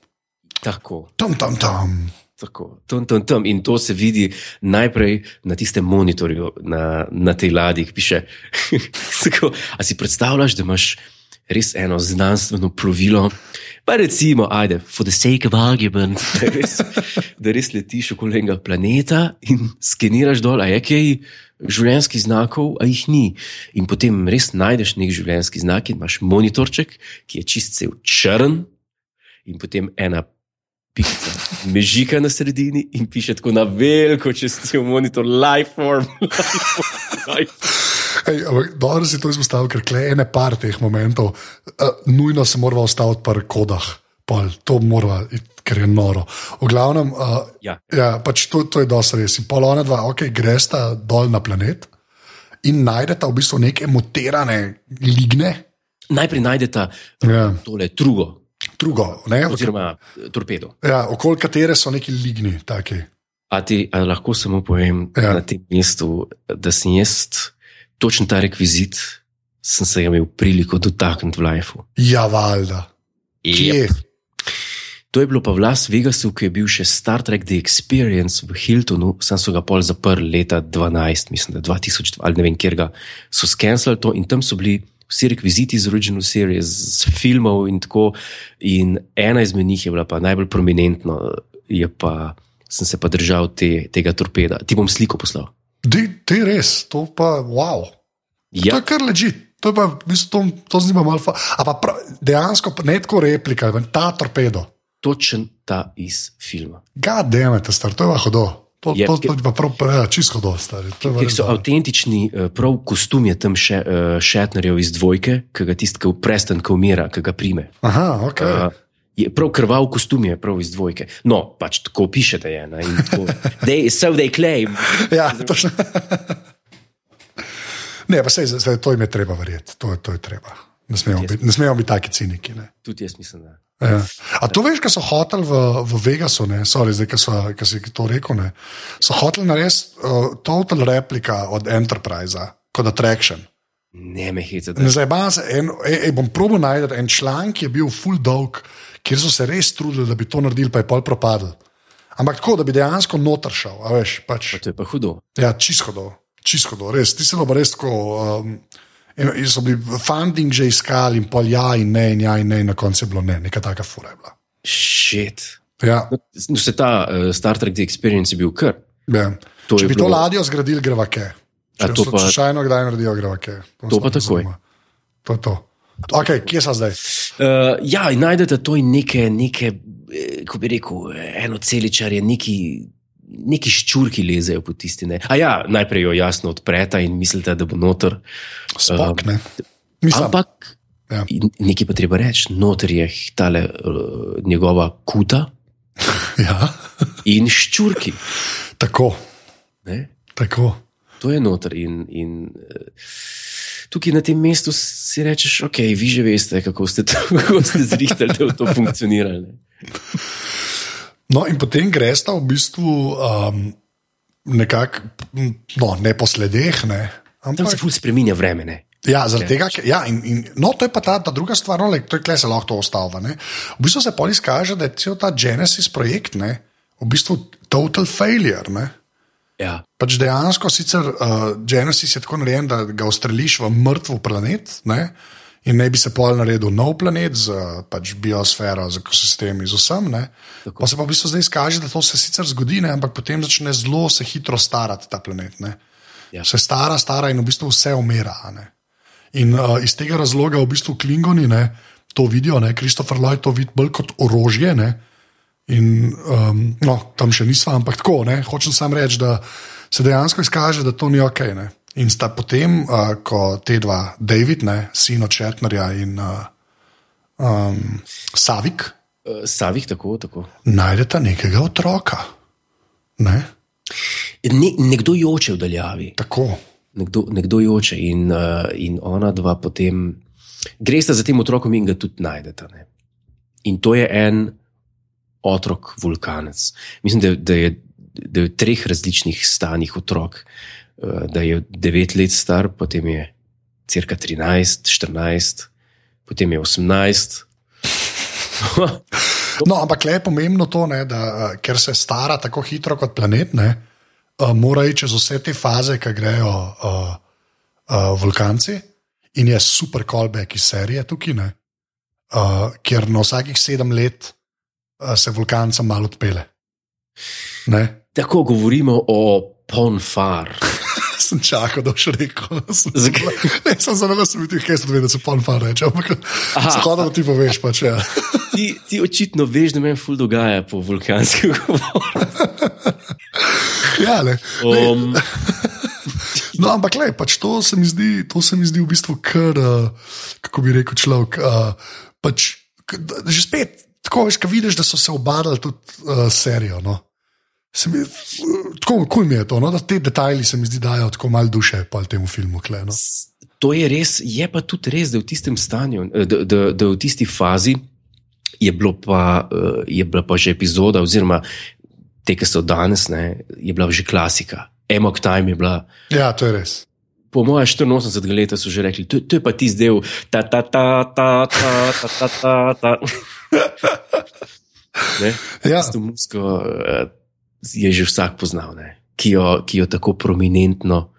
Tako. Tam, tam, tam. Tako, tam, tam, tam. In to se vidi najprej na tistem monitorju, na, na tej ladji, ki piše. tako, a si predstavljaš, da imaš res eno znanstveno plovilo. Pa recimo, ajde, for the sake of argument, da res, da res letiš okoli enega planeta in skeniraš dol, a je kaj življenjskih znakov, a jih ni. In potem res najdeš nek življenjski znak in imaš monitorček, ki je čist cel črn, in potem ena pikica mežika na sredini in piše tako na veliko, če si v monitor, life form. Life form. Ej, Dobro si to izpostavil, ker je ene par teh momentov, uh, nujno se mora ostati pri kodah, pol, to mora, ker je noro. V glavnem, uh, Ja. ja, pač to, to je dosti res. In pol ona dva, ok, gresta dol na planet in najdeta v bistvu neke mutirane ligne, Najprej najdete Ja. tole trugo, drugo, ne, oziroma eh, torpedo. ja, okoli katere so neki ligni, taki. A ti a lahko samo povem Ja. na tem mestu, da sem jaz točen ta rekvizit, sem se ga imel priliko dotakniti v lifeu. Ja, valjda. Kje? To je bilo pa v Las Vegasu, ki je bil še Star Trek The Experience v Hiltonu, sam so ga pol zaprli leta 12, mislim, da 2000 ali ne vem, kjer ga so skenirali to in tam so bili vsi rekviziti iz original series, z filmov in tako. In ena izmed njih je bila pa najbolj prominentna, je pa, sem se pa držal te, tega torpeda. Ti bom sliko poslal. Ti, ti res, to pa wow. Ja. To je kar leži. To, je pa, bistvu, to, to zanima malo. fa- A pa prav, dejansko ne tako replika, ampak ta torpedo. točen ta iz filma. Gademete, star, to je pa hodo. To, Je, to, ki- to je pa prav, ja, čisto pa Ker so avtentični, eh, prav kostum je tam še uh, Šetnerjev iz dvojke, ki ga tisti, ki presten, ki umira, ki ga prime. Aha, ok. Uh, je prav krval kostum je prav iz dvojke. No, pač tako piše, da je. Ne, tako, they, so they claim. Ja, točno. ne, pa sej, sej, to jim je treba verjeti. To, to je treba. Ne smemo biti, ne smemo biti taki ciniki. Ne. Tudi jaz mislim, da. Ja. A to veš, kaj so hoteli v, v Vegasu, ne? Sorry, zdaj, ki, so, ki si to rekel, ne? so hoteli narediti uh, total replika od Enterprise, kot attraction. Ne me da Ne zabavam se, en, ej, ej, bom probil najti en članek, ki je bil full dolg, kjer so se res trudili, da bi to naredili, pa je pol propadel. Ampak tako, da bi dejansko noter šel, a veš, pač. to je pa hudo. Ja, čisto do, čisto do, res. Ti se pa res tako. Um, in, in so bili funding že iskali, in pol ja, in ne, in ja, in ne, in na koncu je bilo ne, neka taka fura je bila. Šit. Ja, No, se ta uh, Star Trek The Experience je bil kar. ja. To Če bi to bilo- ladjo zgradili, greva. A Če to pa- slučajno kdaj naredijo, greva ke. To pa takoj. To je to. Okay, kje so zdaj? Uh, ja, najdete to in neke, neke eh, kako bi rekel, eno celičarje, neki, neki ščurki lezejo po tisti. Ne. A ja, najprej jo jasno odpreta in mislite, da bo noter. Spok, ne. Mislim, Ampak Ja. nekaj pa treba reči, noter je tale uh, njegova kuta ja, in ščurki. tako, Ne. tako. To je noter. In, in, eh, tukaj na tem mestu si rečeš, ok, vi že veste, kako ste, to, kako ste zrihtali, da to funkcioniralo. ne." No, in potem greš ta v bistvu um, nekako, no, ne po sledeh, ne. Tam Ampak, se ful spremenja vreme. Ne? ja, zaradi tega, ja, in, in, no, to je pa ta, ta druga stvar, no, like, to je kle se lahko to ostalo. ne. V bistvu se pol izkaže, da je cel ta Genesis projekt, ne, v bistvu total failure. Ne. Ja. Pač dejansko sicer uh, Genesis je tako narejen, da ga ustreliš v mrtev planet. Ne? In ne bi se pol naredil nov planet z pač biosfero, z ekosistemi, z vsem. Pa se pa v bistvu zdaj izkaže, da to se sicer zgodi, ne? ampak potem začne zelo se hitro starati ta planet. Ne? Ja. Se stara, stara in v bistvu vse umira. ne. In uh, iz tega razloga v bistvu Klingoni ne, to vidijo, Kristofer Lloyd to vidi bolj kot orožje. Ne? In um, no, tam še nismo, ampak tako. Ne? Hočem samo reči, da se dejansko izkaže, da to ni ok. Ne? In sta potem, uh, ko te dva, David, ne, sin od Četnerja in uh, um, Savik, Uh, Savih tako, tako. najdeta nekega otroka. Ne? Ne, nekdo joče v daljavi, Tako. nekdo, nekdo joče in, uh, in ona dva potem gresta za tem otrokom in ga tudi najdeta. Ne? In to je en otrok, vulkanec. Mislim, da, da, je, da je v treh različnih stanjih otrok. Uh, da je devet let star, potem je crka 13, 14, potem je 18. No, ampak le je pomembno to, ne, da uh, ker se stara tako hitro kot planet, ne, uh, mora iti čez vse te faze, ki grejo uh, uh, vulkanci. in je super callback iz serije tukaj, ne, uh, kjer na vsakih sedem let uh, se vulkancem malo odpele. Ne? Tako govorimo o ponfar. Sem čakal, da boš rekel. Sem, Zakaj? ne, sem zelo sumljiv, kaj se da se ponfar reče. Ampak Aha. zahodno ti poveš, pač ja. Ti, ti očitno veš, da me ful dogaja po vulkanskem govoru. ja ne. Um, No, ampak le, pač to, se mi zdi, to se mi zdi v bistvu kar, uh, kako bi rekel človek. Uh, pač, že spet, tako veš, kaj vidiš, da so se obadali tudi uh, serijo. No. Mi, uh, tako kul mi je to, no, da te detajli se mi zdi dajo tako malo duše temu filmu. Kle, no. to je res, je pa tudi res, da v tistem stanju, eh, da, da, da v tisti fazi je, pa, eh, je bila pa že epizoda, oziroma te, ki so danes, ne, je bila že klasika. Emok Time je bila. Ja, to je res. Po mojem 84 leta so že rekli, to, to je pa ti zdaj, ta ta ta ta ta ta ta ta ta. Ne? Ja. Tisto muziko uh, je že vsak poznal, ne? ki jo, ki jo tako prominentno,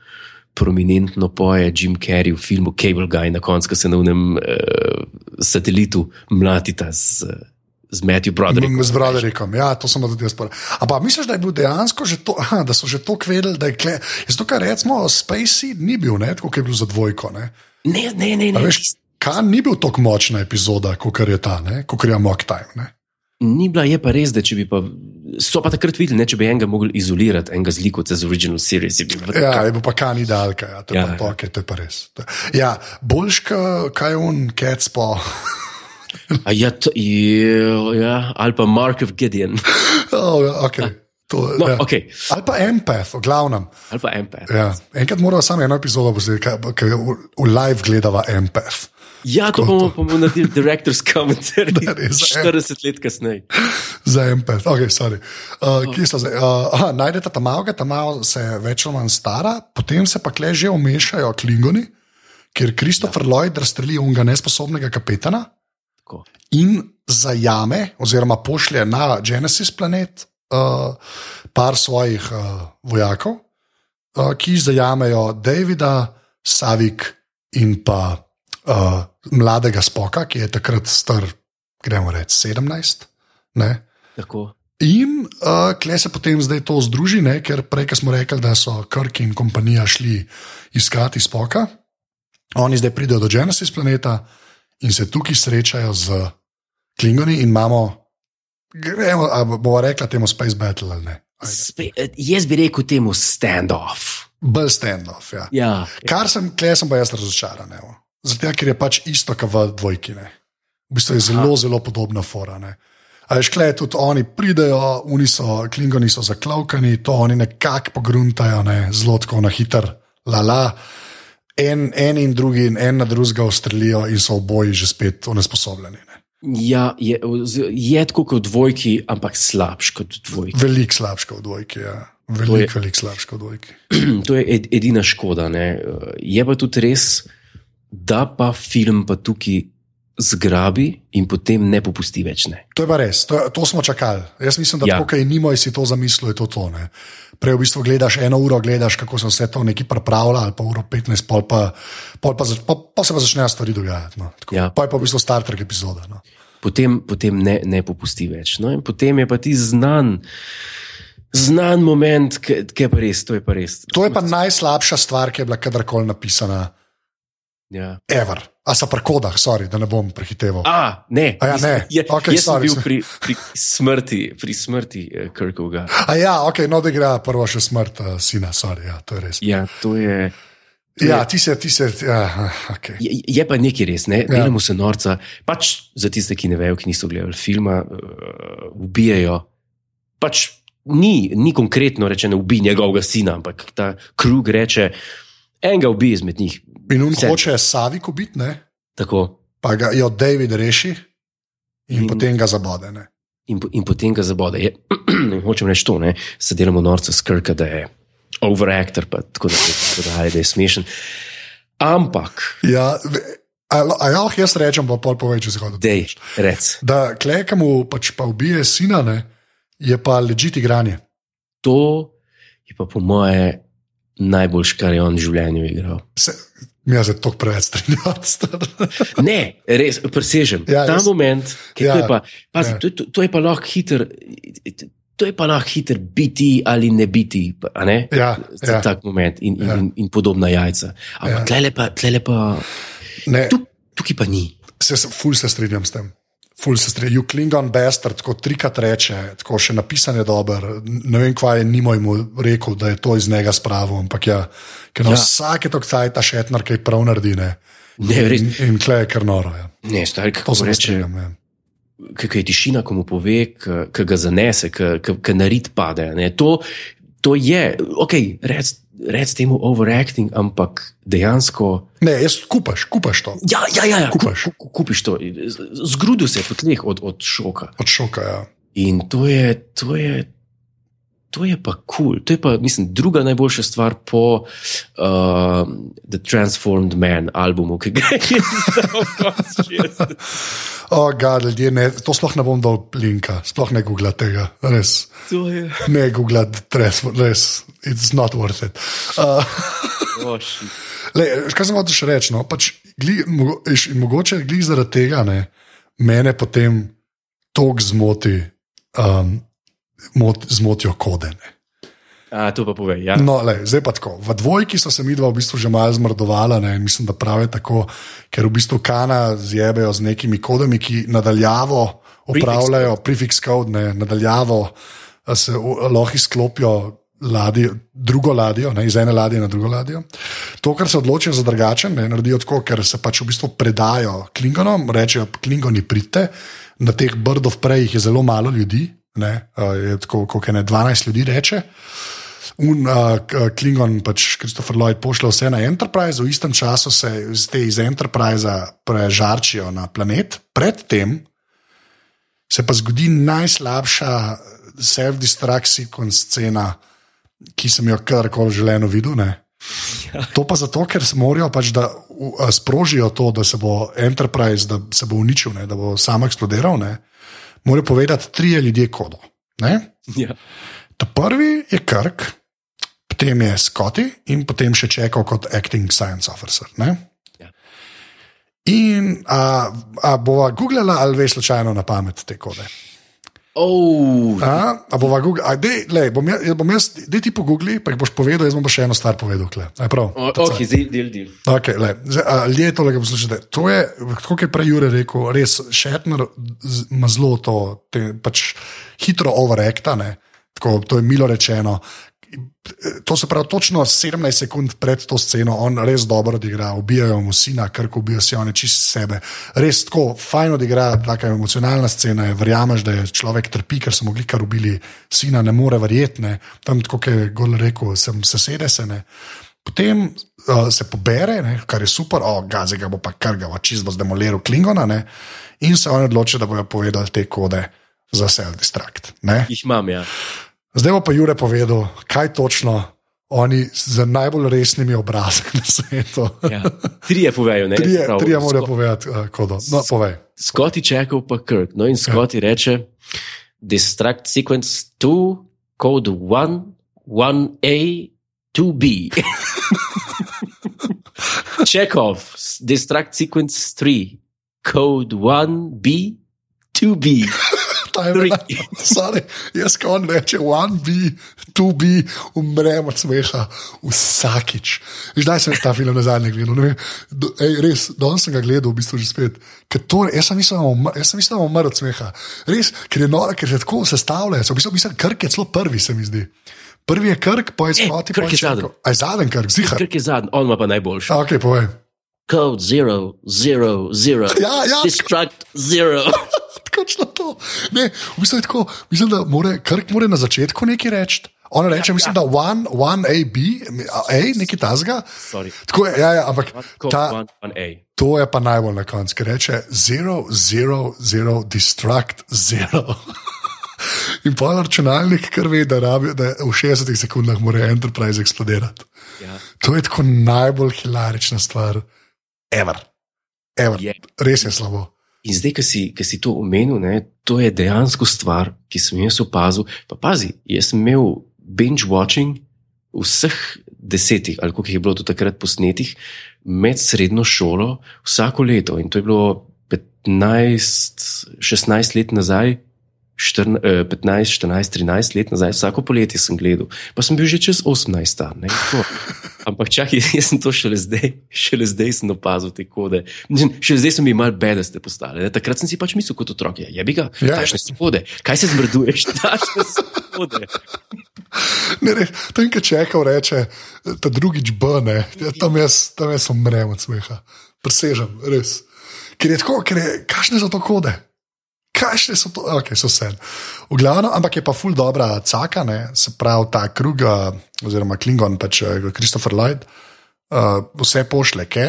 prominentno poje Jim Carrey v filmu Cable Guy, na koncu ko se na unem uh, satelitu mlatita z, z Matthew Broderick. Z Broderikom, ja, to sem tudi jaz povedal. Ampak misliš, da je bil dejansko že to, aha, da so že to vedeli, da je kle. Zato, kar recimo Space Seed ni bil, ne, tako kot je bil za dvojko. Ne. Ne, ne, ne. Ne. Veš, Kan ni bil tako močna epizoda, kot je ta, kot je Mock Time. Ne. Ni bila, je pa res, da če bi pa. So pa takrat videli, ne, če bi enega mogli izolirati, enega zlikati z original series. je Ja, taka- je pa kan idealka, ja, to Ja, ja, pa ja. to, okay, to je pa res. Ja, boljš, ka- kaj je on, Cats pa. A Ja, to, je, ja, ali pa Mark of Gideon, Oh, ja, okay. to, no, ja. okay. Ali pa Empath, v glavnem. ali pa Empath. Ja. Enkrat moramo samo eno epizodo posneti, v, v live gledava Empath. Ja, to bomo, bomo naredili director's commentary Da, res, ja. 40 let kasneje. Za Empath, ok, sorry. Uh, kje so zdaj? Uh, aha, najdete tam malo, tam malo se več ali manj stara, potem se pa kle že omešajo klingoni, kjer Kristofer ja. Lloyd razstreli unga nesposobnega kapetana Tako. in zajame, oziroma pošlje na Genesis planet uh, par svojih uh, vojakov, uh, ki zajamejo Davida, Savik in pa uh, mladega Spoka, ki je takrat star, gremo reči, 17. Ne? Tako. In uh, kle se potem zdaj to združi, ne? ker prej smo rekli, da so Kirk in kompanija šli iskati spoka, oni zdaj pridejo do Genesis planeta in se tukaj srečajo z Klingoni in imamo, gremo, bomo rekla temu Space Battle ali ne. Spe, eh, jaz bi rekel temu standoff. Bolj standoff. Ja. Ja, Kar sem, kle sem pa jaz razočaran. evo. Zato, ker je pač isto, kot v dvojki. Ne. V bistvu je zelo, Aha. zelo podobna fora. Ne. A veš, kle, tudi oni pridejo, oni so, klingoni so zaklavkani, to oni nekako pogruntajo, ne, zelo tako na hiter, la la. En, en in drugi, en na drugega ustrelijo in so oboji že spet onesposobljeni. Ne. ja je, je tako kot v dvojki, ampak slabš kot v dvojki. Veliko slabš kot v dvojki. Ja. Veliko, veliko slabš kot v dvojki. to je ed, edina škoda. Ne. Je pa tudi res, da pa film pa tukaj zgrabi in potem ne popusti več. Ne. To je pa res, to, to smo čakali. Jaz mislim, da Ja. kot je Nimo si to zamislil, je to to. Ne. Prej v bistvu gledaš eno uro, gledaš, kako se vse to neki pripravlja, ali pa uro 15, pol pa, pol pa, zač- pol, pa se pa začnejo stvari dogajati. No. Tako, Ja. Pa je pa v bistvu Star Trek epizoda. No. Potem, potem ne, ne popusti več. No, in potem je pa ti znan, znan moment, ki je pa res, to je pa res. To je pa najslabša stvar, ki je bila kadarkoli napisana, Ja. ever. A so pri kodah, sorry, da ne bom prehiteval. A, ne, A ja, ne. Je, Okej, jaz sem sorry, bil sem- pri, pri smrti, pri smrti uh, Kirkovga. A ja, ok, no, da gre prvo še smrt uh, sina, sorry, ja, to je res. Ja, to je. Ja, ti se, ti se, ja, ok. Je, je pa nekaj res, ne? Ja. delamo se norca. Pač za tiste, ki ne vejo, ki niso gledali filma, uh, ubijajo. Pač ni, ni konkretno rečeno, ubij njegovega sina, ampak ta krug reče, enega ubij izmed njih. In on Vse. hoče Saviko biti, ne? Tako. pa ga jo David reši in, In- potem ga zabode. Ne? In, in potem ga zabode. Je, hočem reči to, ne? se delamo norca skrka, da je overactor, pa tako da, tako da, da je smešen. Ampak, Ja, a, ja, jaz rečem, pa pol povej, če se hoče. dej, rec. Da klekamu pač pa ubije sina, ne, je pa ležite igranje. To je pa po moje najboljš, kar je on v življenju igral. se, mi je to preveč strinjati. Ne, res, presežem. Ja, Ta jaz- moment, ki ja, to je pa, pazi, ja. to, to, to je pa lahko hiter. To je pa lahko hiter biti ali ne biti. a Ne? Ja, Za ja. tak moment in, in, Ja. in, in podobna jajca. Ampak Ja. ja. tlele pa, tlele pa Ne, tuk, tukaj pa ni. se, se- ful se strinjam s tem. Ful se strinjam. You Klingon bastard, tako trikrat reče, tako še napisan je dober. Ne vem, kva je Nimo mu rekel, da je to iz njega spravo, ampak ja, ker na Ja. vsake tok cajt ta šetnar, ki prav naredi. Ne. Ne, res. In, in kle je kar noro. Ja. Ne, stari, kako se reče. strinjam. Ja. Kaj je tišina, ko mu pove, ki ga zanese, ki narit pade. Ne? To, to je, ok, rec, rec temu overacting, ampak dejansko. Ne, jaz kupaš, kupaš to. Ja, ja, ja, ja Kupaš. Ku, ku, kupiš to. Zgrudu se po tleh od, od šoka. Od šoka. Ja. In to je, to je, to je pa kul. Cool. To je pa, mislim, druga najboljša stvar po uh, The Transformed Man albumu, ki ga je izdal konec 60. O, gad, ljudje, ne, to sploh ne bom dal linka, sploh ne googla tega, res. Je. Ne googla, res, res, it's not worth it. Uh, Oh. Le, kaj sem hotel še reči? No? Pač, gli, mogo, mogoče glih zaradi tega ne, mene potem tok zmoti, um, mot, zmotijo kodene. A, to pa povej. Ja. No, le, zdaj pa tako. V dvojki so se mi dva v bistvu že malo zmrdovala ne, mislim, da prav je tako, ker v bistvu kana zjebejo z nekimi kodami, ki nadaljavo opravljajo, prefix code, ne, nadaljavo se lahko izklopijo. Ladjo, drugo ladjo, ne, iz ene ladje na drugo ladjo. To, kar se odločijo za drugačen, ne, naredijo tako, ker se pač v bistvu predajo Klingonom, rečejo, Klingoni pridite, na teh brdov prej jih je zelo malo ljudi, ne, a, je tako, kot ne 12 ljudi reče. Un, uh, Klingon, pač Christopher Lloyd, pošlje vse na Enterprise, v istem času se iz te iz Enterprise prežarčijo na planet, predtem se pa zgodi najslabša self-destruct sequence scena, ki sem jo kadarkoli želeno videl. Ne? To pa zato, ker morajo pač, da sprožijo to, da se bo Enterprise, da se bo uničil, ne, da bo sam eksplodiral. Ne, morajo povedati trije ljudje kodo. Ne? Ja. Ta prvi je Kirk, potem je Scotty in potem še čekal kot acting science officer. Ne? Ja. In a, a bova googlala ali veš slučajno na pamet te kode? Oh, A, a bova googlala, dej, lej, bom jaz, bom jaz dej ti pogoogli, pa jih boš povedal, jaz bom pa še eno stvar povedal. Kle. A je prav? o, ok, zdaj del, del. Okay, le, zdaj, a, ljudje to lepo poslušate. To je, kot je prej Jure rekel, res Šetner ima zelo to, te, pač hitro overacta, ne, tako, to je milo rečeno. To se pravi, točno 17 sekund pred to sceno, on res dobro odigra, ubijajo mu sina, kar ubijajo si one čist sebe. Res tako, fajn odigra, taka emocionalna scena je, verjameš, da je človek trpi, ker so mogli kar ubili sina, ne more verjeti, ne. tam tako, je Gol rekel, sem sesede se ne. Potem uh, se pobere, ne, kar je super, o, gazi ga bo pa kar ga čist bo zdemoliral Klingona, ne, in se oni odločijo, da bodo povedali te kode za self-destruct. Jih imam, ja. Zdaj bo pa Jure povedal, kaj točno oni z najbolj resnimi obrazi na svetu. ja. Trije povejo, ne? Trije, Prav, trije morajo povedati, uh, kodo. No, povej. Scotty čakal pa Kirk. No in Scotty reče: Distract sequence 2, code 1, 1A, 2B. Check off. Distract sequence 3, code 1B, 2B. Bila- Sorry, jaz, ko on reče, one B, two B, umrem od smeha vsakič. Zdaj sem ta film na zadnje gledal. ne vem, do- Ej, res, danes sem ga gledal, v bistvu že spet. Ker To, jaz sem mislil, da bom umrl od smeha. Res, ker je noro, ker se tako sestavlja. V bistvu mislim, Krk je celo prvi, se mi zdi. Prvi je Krk, pa je E, Scotty, Kirk pa je zadnji. Aj zadnji Krk, zihar. Kirk je zadnji, on ima pa najboljši. Ok, povej. Code 0, 0, 0. Ja, ja. Distract 0. Točno to. Ne, v bistvu tako, mislim, da more, Krk mora na začetku nekaj reči. On reče, ja, mislim, ja. da one, one A, B, A, nekaj tasga. Sorry. Tako je, ja, ja, ampak ta, 1, 1A. to je pa najbolj na koncu, ker reče zero, zero, zero, distract, zero. In pa računalnik, kar ve, da, rabi, da v 60 sekundah mora Enterprise eksplodirati. Ja. To je tako najbolj hilarična stvar, ever. ever. Je. Res je slabo. In zdaj, ki si, ki si to omenil, ne, to je dejansko stvar, ki sem jaz opazil. Pa pazi, jaz sem imel binge watching vseh desetih, ali koliko jih je bilo do takrat posnetih, med srednjo šolo vsako leto. In to je bilo 15, 16 let nazaj. 14, 15, 14, 13 let nazaj, vsako poletje sem gledal, pa sem bil že čez 18 star. ne, tako. Ampak čakaj, jaz sem to šele zdaj, šele zdaj sem opazil te kode. Šele zdaj so mi malo bedaste postale. ne. Takrat sem si pač mislil kot otrok, je bi ga, Ja. takšne so kode, kaj se zmrduješ, takšne so kode. Ne, ne, tam, ki čekal, reče, ta drugič B, ne, ja, tam jaz, tam jaz umrem od smeha. Presežem, res. Ker je tako, ker je, kakšne so to kode? Kakšne so to, ok, so vse. V glavnem, ampak je pa ful dobra caka, ne, se pravi ta krug, eh, oziroma Klingon, pač eh, Christopher Lloyd, uh, vse pošle, ke,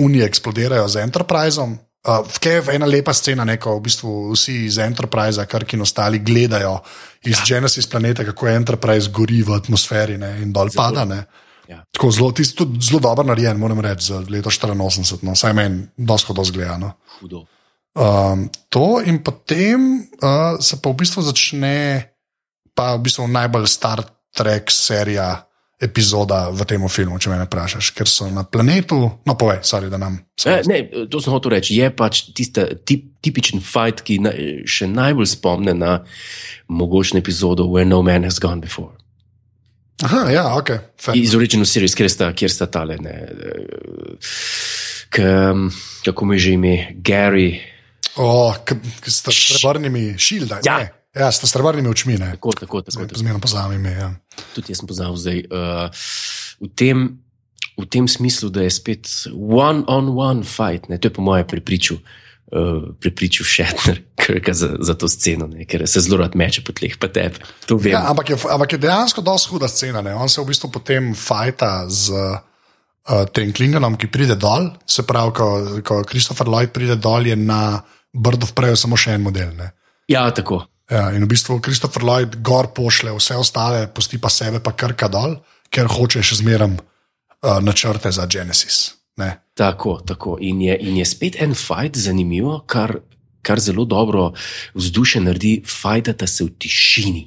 unije eksplodirajo z Enterpriseom. Uh, je ena lepa scena, neko, v bistvu vsi iz Enterprise, kar ki ostali gledajo iz ja. Genesis planeta, kako Enterprise gori v atmosferi ne, in dol pada. Ne. Ja. Tako zelo, tisti tudi zelo dobro narejen, moram reči, za leto 84, no, saj meni dosko to zgleda. No. Hudo. Um, to in potem uh, se pa v bistvu začne, pa v bistvu najbolj Star Trek serija. Epizoda v tem filmu, če me ne vprašaš, ker so na planetu, no, povej, sorry, da nam. E, ne, to sem hotel reči. Je pač tista tip, tipičen fight, ki na, še najbolj spomne na mogočno epizodo Where No Man Has Gone Before. Aha, ja, ok. fair. Iz Original Series, kjer sta, kjer sta tale. Ne, k, kako mi že ime, Gary. O, k, k sta s srebrnimi šildami. Ja. ne? ja, s srebrnimi očmi. Ne. Tako, tako, tako, tako. Zmerno pozamem ime. Ja. Tudi jaz sem poznal zdaj. Uh, v, tem, v tem smislu, da je spet one-on-one fight, ne, to je po mojem prepričal. Uh, Pripričal Šetner za, za to sceno, ne, ker se zelo rad meče po tleh, pa tebe. Ja, ampak, je, ampak je dejansko dosti huda scena. Ne. On se v bistvu potem fajta z uh, tem Klingonom, ki pride dol. Se pravi, ko, ko Christopher Lloyd pride dol, je na Bird of Prey samo še en model. Ne. ja tako. Ja, in v bistvu Christopher Lloyd gor pošle vse ostale, pusti pa sebe, pa krka dol, ker hoče še zmeraj uh, načrte za Genesis. Ne. Tako, tako. In je, in je spet en fight, zanimivo, kar, kar zelo dobro vzdušje naredi, fajta se v tišini.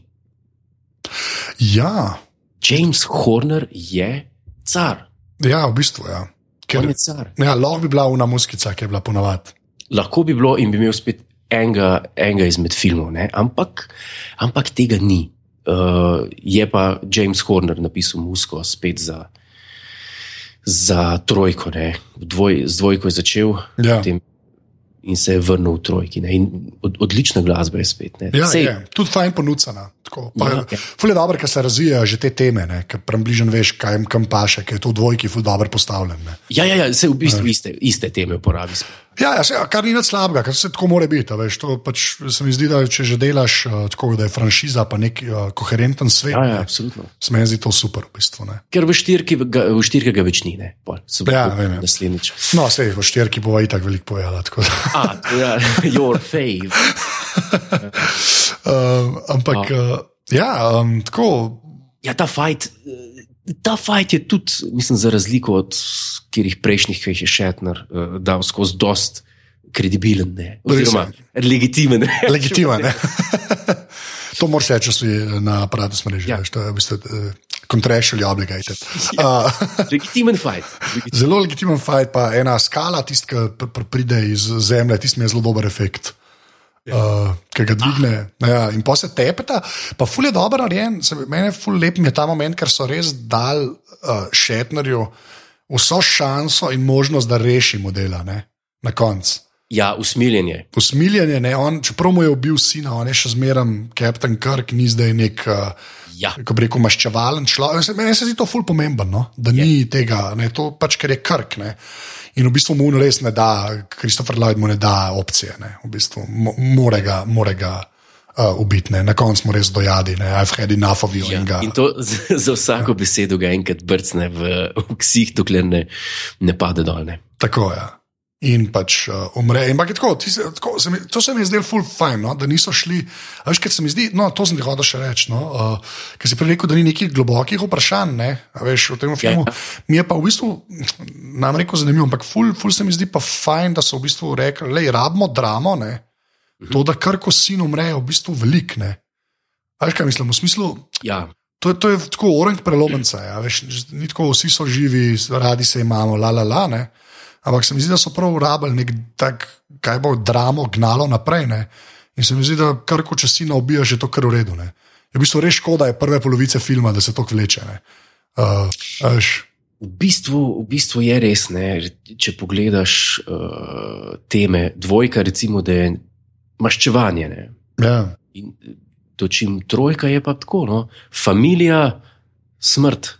Ja, James Horner je car. ja, v bistvu. Ja. Ker, On je car. ja, lahko bi bila una muskica, ki je bila ponovadi. Lahko bi bilo in bi imel spet enega, enega izmed filmov, ne? ampak, ampak tega ni. Uh, je pa James Horner napisal musko spet za, za trojko. ne. Dvoj, z dvojko je začel Ja. potem in se je vrnil v trojki. Od, odlična glasba je spet. ne. Ja, Sej- je, tudi fajn ponucana. Tako, pa, Ja, ja, ja. Ful je dobro, ker se razvijajo že te teme, ker približno veš, kaj jim kam paše, ker je to v dvojki ful dobro postavljen. Ne. Ja, ja, ja se v bistvu iste, iste teme uporabi. Ja, ja, se, kar ni nič slabega, kar se tako mora biti. a Veš, to pač se mi zdi, da če že delaš tako, da je franšiza, pa nek uh, koherenten svet, Ja, ja, absolutno. se mi zdi to super. V bistvu, ne. Ker v štirki ga, v štirki ga več ni, ne. Pol, se Ja, vem, ja. Naslednjič. no, sej v štirki bova itak veliko povedala. A, je your fave. Uh, ampak, uh, ja, um, tako. Ja, ta fajt. Ta fajt je tudi, mislim, za razliko od katerih prejšnjih, ki jih je Šetner uh, dal skozi dost kredibilen, ne, oziroma legitimen. ne. Legitimen. ne. to moraš reči, če si na aparatu smrežja. Ja. Ja. To je v bistvu uh, controversial obligated. Uh, legitimen fajt. Legitimen. zelo legitimen fajt, pa ena skala, tisti, ki pr pr pride iz zemlje, tisti mi je zelo dober efekt. Uh, ki ga dvigne, ah. ja, in pa se tepeta, pa ful je dobro narejen. Meni je ful lep je ta moment, ker so res dal uh, Šetnerju vso šanso in možnost, da reši modela ne, na koncu. Ja, usmiljenje. Usmiljenje, ne, on, čeprav mu je ubil sina, on je še zmeraj Captain Kirk, ni zdaj nek. Uh, Ja. Ko bi rekel, maščevalen človek. Meni se zdi to ful pomembno, no? da Je. ni tega, ne, to pač ker je krk. Ne? In v bistvu mu res ne da, Kristofer Lloyd mu ne da opcije, ne? v bistvu mo- more ga, more ga uh, ubiti, ne? na koncu smo res dojadi, ne? I've had enough of you. Ja. in ga- In to z- za vsako besedo ga enkrat brcne v, v ksih, dokler ne, ne pade dol. Ne. Tako je. Ja. In pač uh, umre. In je tako, ti tako se mi, to se mi je zdelo ful fajn, no, da niso šli. Veš, ker se mi zdi, no, to sem ti hotel še reči. No, uh, ker si prej rekel, da ni nekih globokih vprašanj, ne, veš, v tem filmu. Ja. Mi je pa v bistvu, nam rekel, zanimivo, ampak ful, ful se mi zdi pa fajn, da so v bistvu rekli, da rabimo dramo, ne. To, da kar ko sin umre, je v bistvu velik. Ne. Veš, kaj mislim? V smislu, Ja, To, to je tako orang prelomnica. Ja, veš, ni tako, vsi so živi, radi se imamo, la la la. Ne? Ampak se mi zdi, da so prav rabili nek tak, kaj bo dramo gnalo naprej. Ne? In se mi zdi, da kar ko če si na obijaš, je to kar v redu. Ne? Je v bistvu res škoda, je prve polovice filma, da se to vleče. ne. Uh, a veš, V bistvu, v bistvu je res, ne, če pogledaš uh, teme, dvojka, recimo, da je maščevanje. Ne. ja. In dočim trojka je pa tako, no, familija, smrt.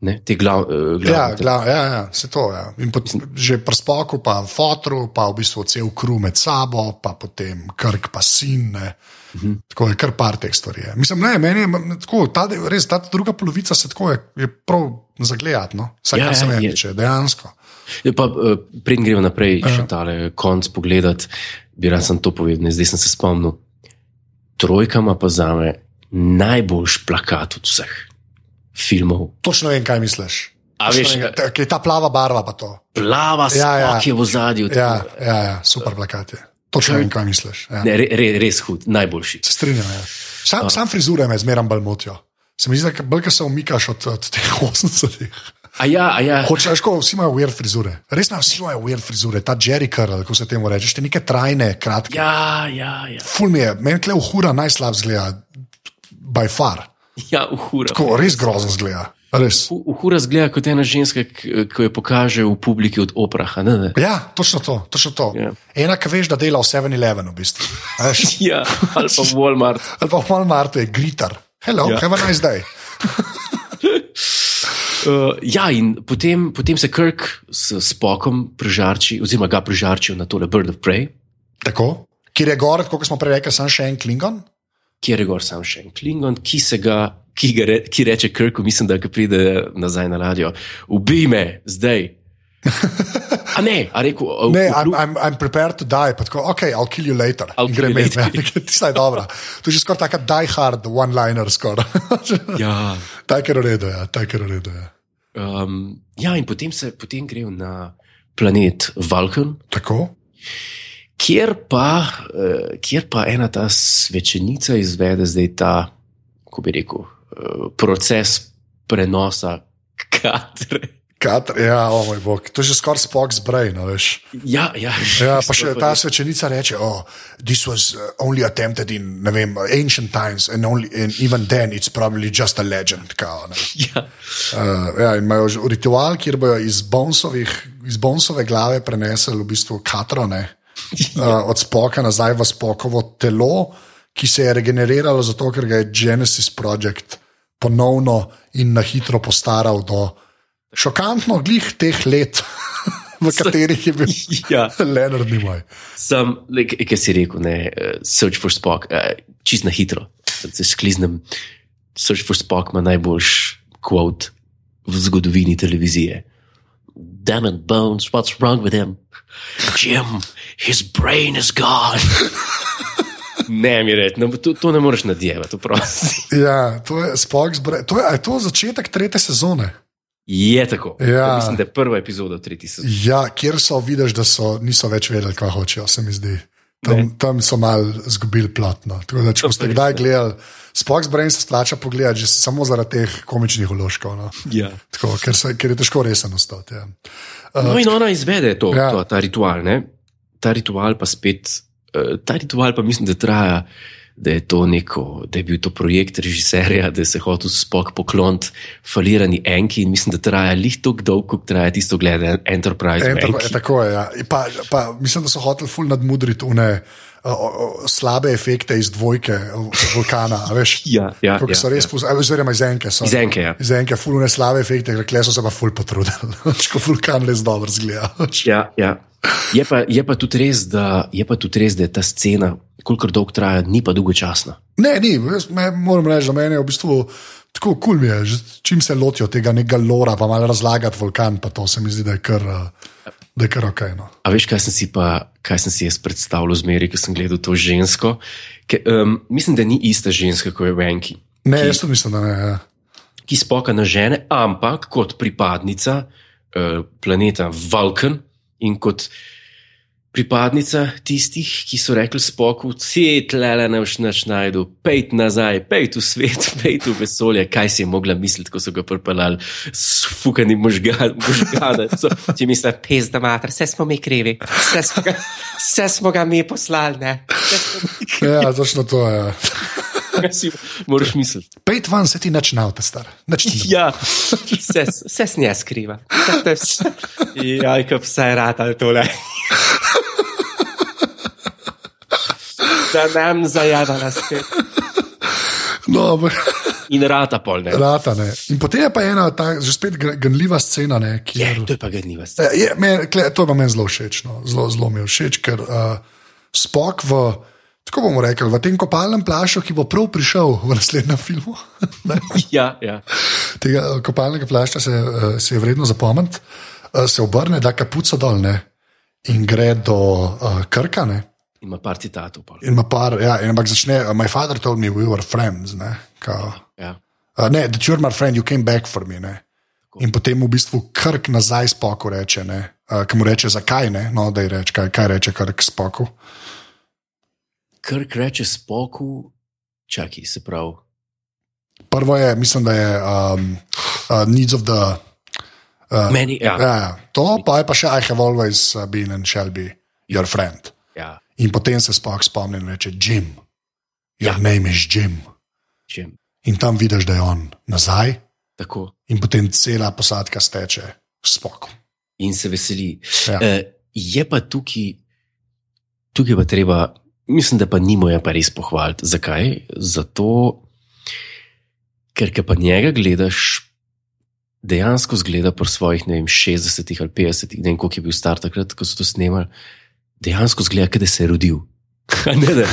Ne, te glav, uh, Ja, glavne. gla, ja, ja, se to je. Ja. Pot, že pri spoku, pa fotru, pa v bistvu cel kru med sabo, pa potem krk, pa sin. Ne. Mhm. Tako je kar par teh stvari. je. Mislim, ne, meni je tako, ta, res, ta druga polovica se tako je, je prav zagledati. No? Vsaj Ja, kar se ja, meni tiče, dejansko. Je Pa, uh, preden gremo naprej, Ja. še tale konc pogledati, bi rad sem to povedal, zdaj sem se spomnil. Trojka ima pa za me najboljši plakat od vseh filmov. Točno vem, kaj misliš. A Točno veš, vem, ta- ta plava barva, pa to. plava Ja, ja. je v zadju. Ja, ja, ja super plakat je. Točno vem, kaj misliš. Ja. Ne, re, re, res hud, najboljši. Se strinjam. Ja. Sam, sam frizure me zmeraj bolj motijo. Se mi zdi, da bolj, se umikaš od, od teh 80-ih. A ja, a ja. Hočeš, ko vsi imajo weird frizure. Res na vsi imajo weird frizure, ta Jerry Curl, kako se temu reče, te neke trajne, kratke. Ja, ja, ja. Ful mi je, meni tle uhura najslabš zgleda, by far. ja uhura. Tako res grozno zgleda. Res. Uhura zgleda kot ena ženska, ki jo pokaže v publiki od opraha. Ne, ne. Ja, točno to. Točno to. Ja. Ena, ki veš, da dela v 7-Eleven, v bistvu. Ja, ali pa Walmart. ali pa v Walmartu je gritar. Hello, ja. have a nice day. Uh, ja, in potem, potem se Kirk s spokom prežarči, oziroma ga prežarčijo na tole Bird of Prey, Tako. Kjer je gor, kot smo prej rekli, samo še en Klingon. Kjer je gor sam še en Klingon, ki, se ga, ki, ga re, ki reče Kirku, mislim, da pride nazaj na radio, ubij me zdaj. A ne, a rekel, a, Ne, I'm, I'm, I'm prepared to die, pa tako, ok, I'll kill you later. I'll gre ja, tista je dobra. To je že skoraj taka die hard one-liner skoraj. ja, Ta je redu, ja, ta je redu, ja. um, ja, in potem, se, potem grejo na planet Vulkan, Tako? Kjer pa, uh, kjer pa ena ta svečenica izvede zdaj ta, kako bi rekel, uh, proces prenosa kadre. Katr, ja, o moj bog, to je že skoraj Spock's brain, a veš. Ja, ja, Ja, pa še ta svečenica reče, oh, this was uh, only attempted in, ne vem, ancient times and, only, and even then it's probably just a legend. Kao, ne. Ja, Uh, ja, imajo ritual, kjer bojo iz, Bonesovih, iz Bonesove glave prenesli v bistvu katrone uh, od spoka nazaj v spokovo telo, ki se je regeneriralo zato, ker ga je Genesis Project ponovno in na hitro postaral do šokantno glih teh let, v katerih je bil ja. Leonard Nimoy. Sam, like, ki si rekel, ne, uh, Search for Spock, uh, čist na hitro, se skliznem. Search for Spock ima najboljši quote v zgodovini televizije. Damn it, Bones, what's wrong with him? Jim, his brain is gone. ne, mi reči, no, to, to ne moreš nadjevati, prosti. Ja, to je Spock's brain. To je, je to začetek tretje sezone. Je tako. Ja. Mislim, da je prva epizoda v tretji sezoni. Ja, kjer so vidiš, da so, niso več vedeli, kaj hočejo, se mi zdi. Tam, tam so mal izgubili plotno. Tako da, če boste kdaj gledali, Spock's Brain se splača pogledati že samo zaradi teh komičnih uložkov. No. Ja. Tako, ker, se, ker je težko resen ostati. Ja. No, in ona izvede to, Ja. to ta ritual. Ne? Ta ritual pa spet, uh, ta ritual pa mislim, da traja, da je to neko, da je bil to projekt režiserja, da se je hotel spok pokloniti falirani enki in mislim, da traja lih tako dolgo, kot traja tisto gledanje Enterprise. Enter, tako je. Ja. Pa, pa, mislim, da so hoteli ful nadmudriti une. O- Slabe efekte iz dvojke vulkana, veš? Ja, ja, ja, so res, ja. ja. oziroma iz enke. So, Iz Enke, ja. Iz enke, fulune slabe efekte, rekle so se pa ful potrudili. Ko vulkan res dobro zgleda. Ja, ja. Je, pa, je, pa tudi res, da, je pa tudi res, da je ta scena, kolikor dolgo traja, ni pa dolgočasna. Ne, ni, jaz me, moram reči, da meni je v bistvu tako kul cool je, čim se lotijo tega nekega lora, pa malo razlagati vulkan, pa to se mi zdi, da je kar, eh, da je kar ok. No. A veš, kaj sem si pa, kaj sem si jaz predstavljal zmeri, ko sem gledal to žensko? Ke, um, mislim, da ni ista ženska, kot je v Enki, Ne, jaz tudi mislim, da ne. Ja. ki spoka na žene, ampak kot pripadnica uh, planeta Vulkan in kot pripadnica tistih, ki so rekli spoku, vse tlele ne boš nič najdu, pejt nazaj, pejt v svet, pejt v vesolje, kaj si je mogla misliti, ko so ga pripeljali s fukanim možganom. Če misliš, pes da mater, vse smo mi krivi, vse smo ga, vse smo ga mi poslali, ne. Mi. Ja, točno to je. Ja. Kaj si moraš misliti? Pejt van se ti star. Nič ti ne bo. Ja, vse, vse s nje skriva. To je vse. Ja, kot vse je rata tole. Da nam zajadala spet. No, ampak In rata pol ne. rata ne. In potem je pa ena ta, že spet ganljiva scena, ne, ki Je, to je pa ganljiva. Eh, Je, me, kle, to je pa meni zelo všeč. No. Zelo, zelo mi je všeč, ker uh, spok v, tako bomo rekli, v tem kopalnem plašu, ki bo prav prišel v naslednjem filmu. Ja, ja. Tega eh, kopalnega plašča se, se je vredno zapomniti, se obrne, da kapuco dol ne, in gre do uh, Krka. Ne. Ima par citatov. Pol. In ima par, ja, in ampak začne, uh, my father told me we were friends. Ne, kao, Ja. uh, ne, that you're my friend, you came back for me. Ne. In potem v bistvu krk nazaj spoku reče, ne, uh, ki mu reče, zakaj ne, no, da je reče, kaj, kaj reče krk spoku. Krk reče spoku, čakaj, se pravi. Prvo je, mislim, da je um, uh, needs of the. Uh, Meni, ja. ja, ja, to pa je pa še I have always uh, been and shall be your friend. ja. In potem se spock spomni in reče: Jim, your Ja. name is Jim. Če, In tam vidiš, da je on nazaj, tako. in potem cela posadka steče spok. In se veseli. Ja. Uh, je pa tukaj, tukaj pa treba, mislim, da pa nimo je pa res pohvaliti. Zakaj? Zato, ker ko pa njega gledaš, dejansko zgleda po svojih ne vem, 60 ali 50, ne vem, koliko je bil star takrat, ko so to snemali, dejansko zgleda, da se je rodil. Ne, da.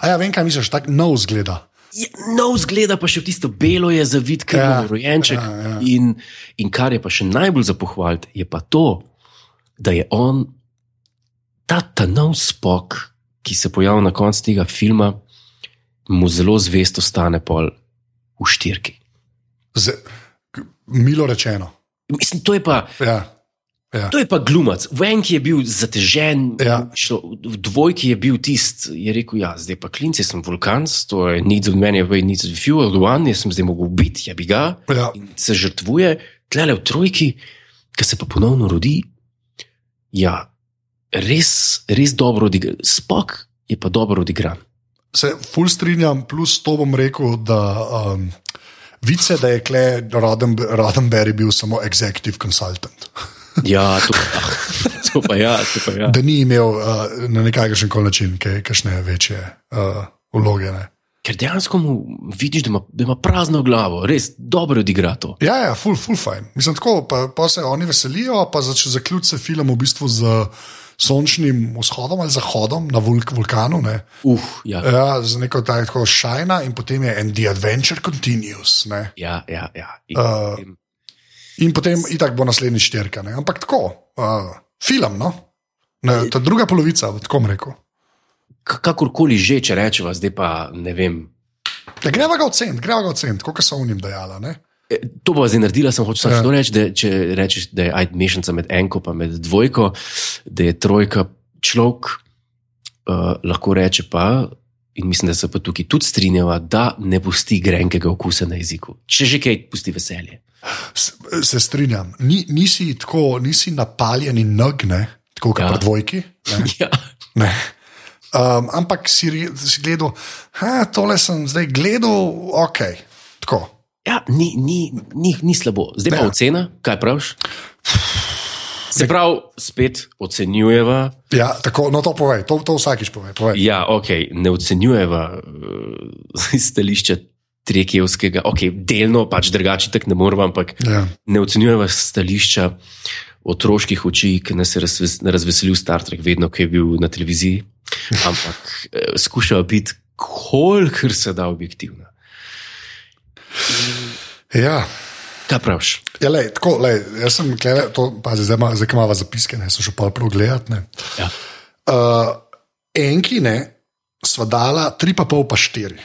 A ja, vem, kaj misliš, tako nov zgleda. Je, no, zgleda pa še v tisto belo je zavit, ker Ja, je rojenček. ja, ja. In, in kar je pa še najbolj za pohvaliti, je pa to, da je on, ta, ta nov spok, ki se pojavlja na koncu tega filma, mu zelo zvest ostane pol v štirki. Z, k- milo rečeno. Mislim, to je pa. Ja. Ja. To je pa glumac. V enki je bil zatežen, Ja. šlo, v dvojki je bil tisti, je rekel: Ja, zdaj pa klinci, sem vulkan, to je nič od mene, je nič od fuel, od one, jaz sem zdaj mogel ubiti, ja bi ga. Ja. Se žrtvuje, tlele v trojki, ki se pa ponovno rodi. Ja, res, res dobro odigran. Spok je pa dobro odigran. Se ful strinjam, plus to bom rekel, da um, vice, da je Kle Roden, Rodenberry bil samo executive consultant. Ja, to, ah, to pa ja, to pa ja. Da ni imel uh, na nekakšen koli način kakšne večje uh, vloge. Ne. Ker dejansko mu vidiš, da ima, da ima prazno glavo, res dobro odigra to. Ja, ja, full, full fine. Mislim, tako, pa, pa se oni veselijo, pa zaključi se film v bistvu z sončnim vzhodom ali zahodom na vulk, vulkanu. Ne. Uf, ja, Ja, z neko tako šajna in potem je and the adventure continues. Ne. ja, ja. ja. In, Uh, potem- In potem itak bo naslednji štirka. Ne. Ampak tako, uh, film, no. Ne, ta druga polovica, tako rekel. K- kakorkoli že, če rečemo, zdaj pa ne vem. Ja, greva ga oceniti, greva ga oceniti, kot so v njim dejala. Ne. E, To bo zdaj naredila, sem hočel Ja. samo to reči, da če rečeš, da je ajde mešanica med enko in dvojko, da je trojka človek, uh, lahko reče pa, in mislim, da se pa tukaj tudi strinjava, da ne pusti grenkega okusa na jeziku. Če že kaj, pusti veselje. S- Se strinjam, Ni, nisi tako, nisi napaljen in nagne, tako kot Ja. ja. pri dvojki. Ne, Ja. ne. Um, ampak si, si gledal, da tole sem zdaj gledal, ok. Tako. Ja, ni, ni, ni, ni slabo. Zdaj pa Ne. ocena, kaj praviš? Se pravi, spet ocenjujeva. Ja, tako, no, to povej, to, to vsakič povej. povej. Ja, ok, ne ocenjujeva uh, stališča Trekijevskega, ok, delno pač drugače, tako ne moramo, ampak Ja. ne ocenjujeva stališča otroških oči, ki nas je razves, razveselil Star Trek, vedno, ko je bil na televiziji, ampak uh, skušava biti, kolikor se da objektivna. Ja. Kaj praviš? Ja, lej, tako, lej, jaz sem kleve, to, pazi, zdaj, ima- zdaj imamo zapiske, ne, sem še pa prav gledati. ne. Ja. Uh, enki ne, sva dala tri pa pol pa štiri.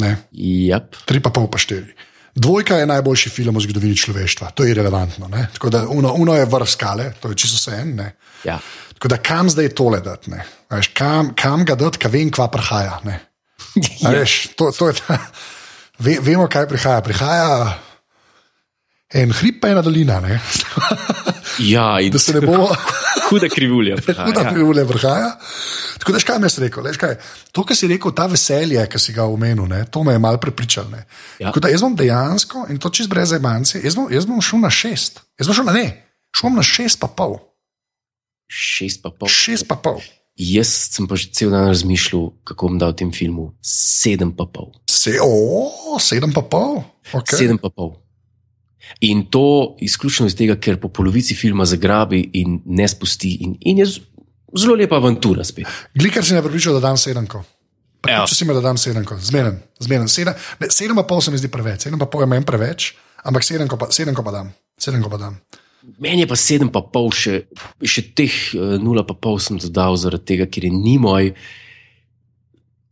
Ne, Yep. tri pa pol pa štiri. Dvojka je najboljši film v zgodovini človeštva, to je irrelevantno. Ne? Tako da uno, uno je vrh skale, to je čisto vse en. ne. Ja. Tako da kam zdaj tole dati? kam, kam ga dati, ka vem, kva prihaja. Ne? A Ja. Veš, to, to je ta, ve, vemo, kaj prihaja. Prihaja en hrib, pa ena dolina. Ne? Ja, in Da se ne bo. huda krivulja. Huda Ja. krivulja vrhaja. Tako da, škaj mi jaz rekel, leš, kaj, to, kar si rekel, ta veselje, ki si ga omenil, ne, to me je mal prepričal. ne. Ja. Tako da jaz bom dejansko, in to čez brez emancije, jaz, bom- jaz bom šel na šest. Jaz bom šel na ne, šel bom na šest pa pol. Šest pa pol. Šest pa pol. Jaz sem pa že cel dan razmišljal, kako bom dal tem filmu sedem pa pol. Se, o, sedem pa pol. Okay. Sedem pa pol. In to izključno iz tega, ker po polovici filma zagrabi in ne spusti. In, in je zelo lepa avantura spet. Glikar si me pripričal, da dam sedemko. Evo. Če si me da dam sedemko, zmeren, zmeren. Sedem, ne, sedem pa pol se mi zdi preveč, sedem pa pol je meni preveč, ampak sedemko pa, sedemko pa dam. Sedemko pa dam. Meni je pa sedem pa pol, še, še teh eh, nula pa pol sem dodal zaradi tega, ker je ni moj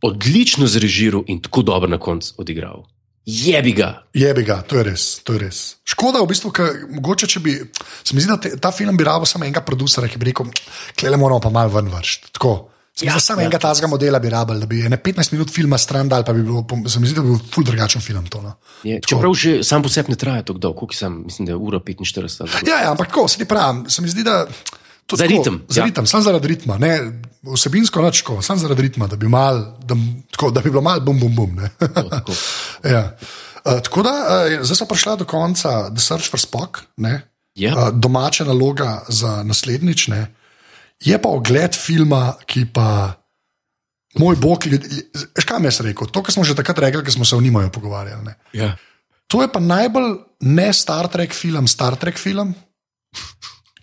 odlično zrežiral in tako dobro na koncu odigral. Jebi ga. Jebi ga, to je res, to je res. Škoda, v bistvu, ker mogoče, če bi, se mi zdi, da te, ta film bi rabo samo enega producera, ki bi rekel, klele moramo pa malo ven vršiti. Tako. Ja, samo ja. enega tazga modela bi rabili, da bi ene 15 minut filma stran dal, pa bi bilo, se mi zdi, da bi bil ful drugačen film to. No. Je, čeprav že sam po sebi ne traja tako dolgo, koliko sem, mislim, da je ura 45. ali tako. Ja, ja, ampak tako, se ti pravim, se mi zdi, da. to Za tako, ritem, Za ja. ritem, samo zaradi ritma, ne vsebinsko načko, samo zaradi ritma, da bi, mal, da, tako, da bi bilo malo bum, bum, bum. To, tako. ja. uh, tako da, uh, zdaj smo prišli do konca The Search for Spock, ne? Ja. uh, domača naloga za naslednjič. Ne? Je pa ogled filma, ki pa. Moj bog, veš kaj mi jaz rekel? To, kar smo že takrat rekli, ko smo se o njima pogovarjali. Ne? Ja. To je pa najbolj ne Star Trek film, Star Trek film,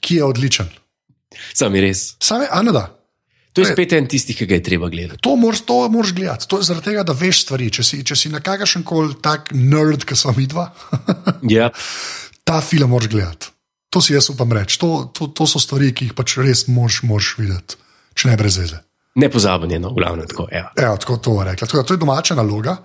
ki je odličen. Sam je res. Same, a ne da. To je spet en tistih, ki ga je treba gledati. To moraš, to moraš gledati. To je zaradi tega, da veš stvari. Če si, če si na kakršen koli tak nerd, ki smo mi dva, Ja. ta film moraš gledati. To si jaz upam reči. To, to, to so stvari, ki jih pač res moraš, moraš videti, če ne brez veze. Nepozaben je, no, v glavnem tako. Ja. Evo, tako to rekla. Tako, to je domača naloga.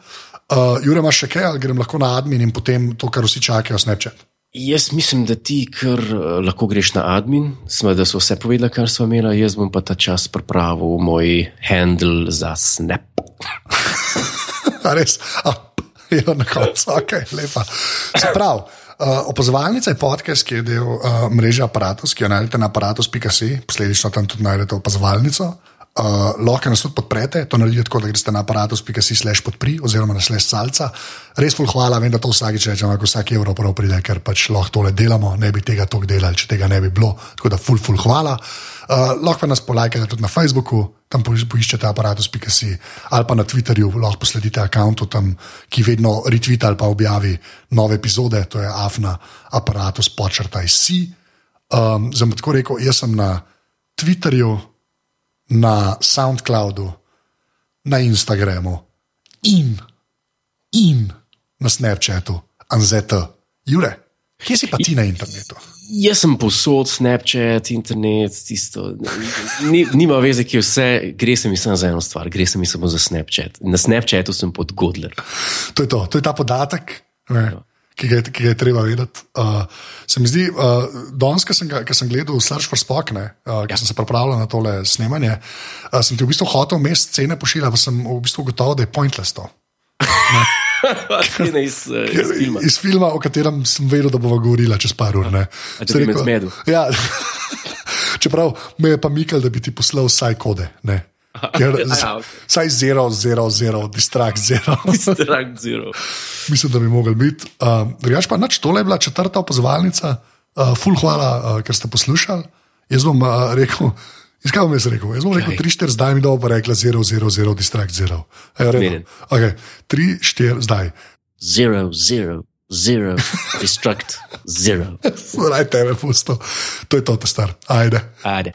Uh, Jure, imaš še kaj, ali grem lahko na admin in potem to, kar vsi čakajo, Snapchat. Jaz mislim, da ti kar uh, lahko greš na admin, smo, da so vse povedali, kar smo imeli, jaz bom pa ta čas pripravil moj handle za Snap. Res, a, je na koncu, ok, lepa. Se pravi, uh, opazovalnica je podcast, ki je del uh, mreže aparatus, ki jo najdete na aparatus.si, posledično tam tudi najdete opazovalnico. Uh, lahko nas tudi podprete, to naredite tako, da greste na aparatus.si slash podpri oziroma na slash salca. Res ful hvala, vem, da to vsakič rečem, ampak vsak evro prav pride, ker pač lahko tole delamo, ne bi tega toliko delali, če tega ne bi bilo. Tako da ful, ful hvala. Uh, lahko nas polajkate tudi na Facebooku, tam po- poiščete aparatus.si ali pa na Twitterju, lahko posledite računu tam, ki vedno retvita ali pa objavi nove epizode, to je afna aparatus počrtaj si. Um, Zdaj bom tako rekel, jaz sem na Twitterju, na SoundCloudu, na Instagramu in, in na Snapchatu, Anzeta, Jure. Kje si pa ti na internetu? Jaz sem posod, Snapchat, internet, tisto. Ni, nima veze, ki je vse, gre se mi samo za eno stvar, gre se mi samo za Snapchat. Na Snapchatu sem pod Godler. To je to, to je ta podatek, ne, ki, ga je, ki ga je treba vedeti. Uh, se mi zdi, uh, danes, ko sem, ga- sem gledal Search for Spock, ne, uh, ki sem se pripravljal na tole snemanje, uh, sem ti v bistvu hotel mest scene pošiljati, pa sem v bistvu ugotovil, da je pointless to. Scena iz, uh, iz filma. Iz filma, o katerem sem vedel, da bova govorila čez par ur. ne. A te Sem bi me rekel- zmedel? Ja, čeprav me je pa Mikal, da bi ti poslal vsaj kode. Ne. Ker, Ja, z- ok. Vsaj zero, zero, zero, distract zero. Strang zero. Mislim, da bi mogli biti. Uh, Drugač pa nič, tole je bila četrta opazovalnica. Uh, ful, hvala, uh, ker ste poslušali. Jaz bom uh, rekel. Jaz kaj bom jaz rekel? Jaz bom rekel Kaj? 3, 4, zdaj mi dobro rekla 0, 0, 0, distract 0. Zmeren. Okay. 3, 4, zdaj. Zero, zero, zero, destruct, zero. Raj tebe pusto. To je to, te star. Ajde. Ajde.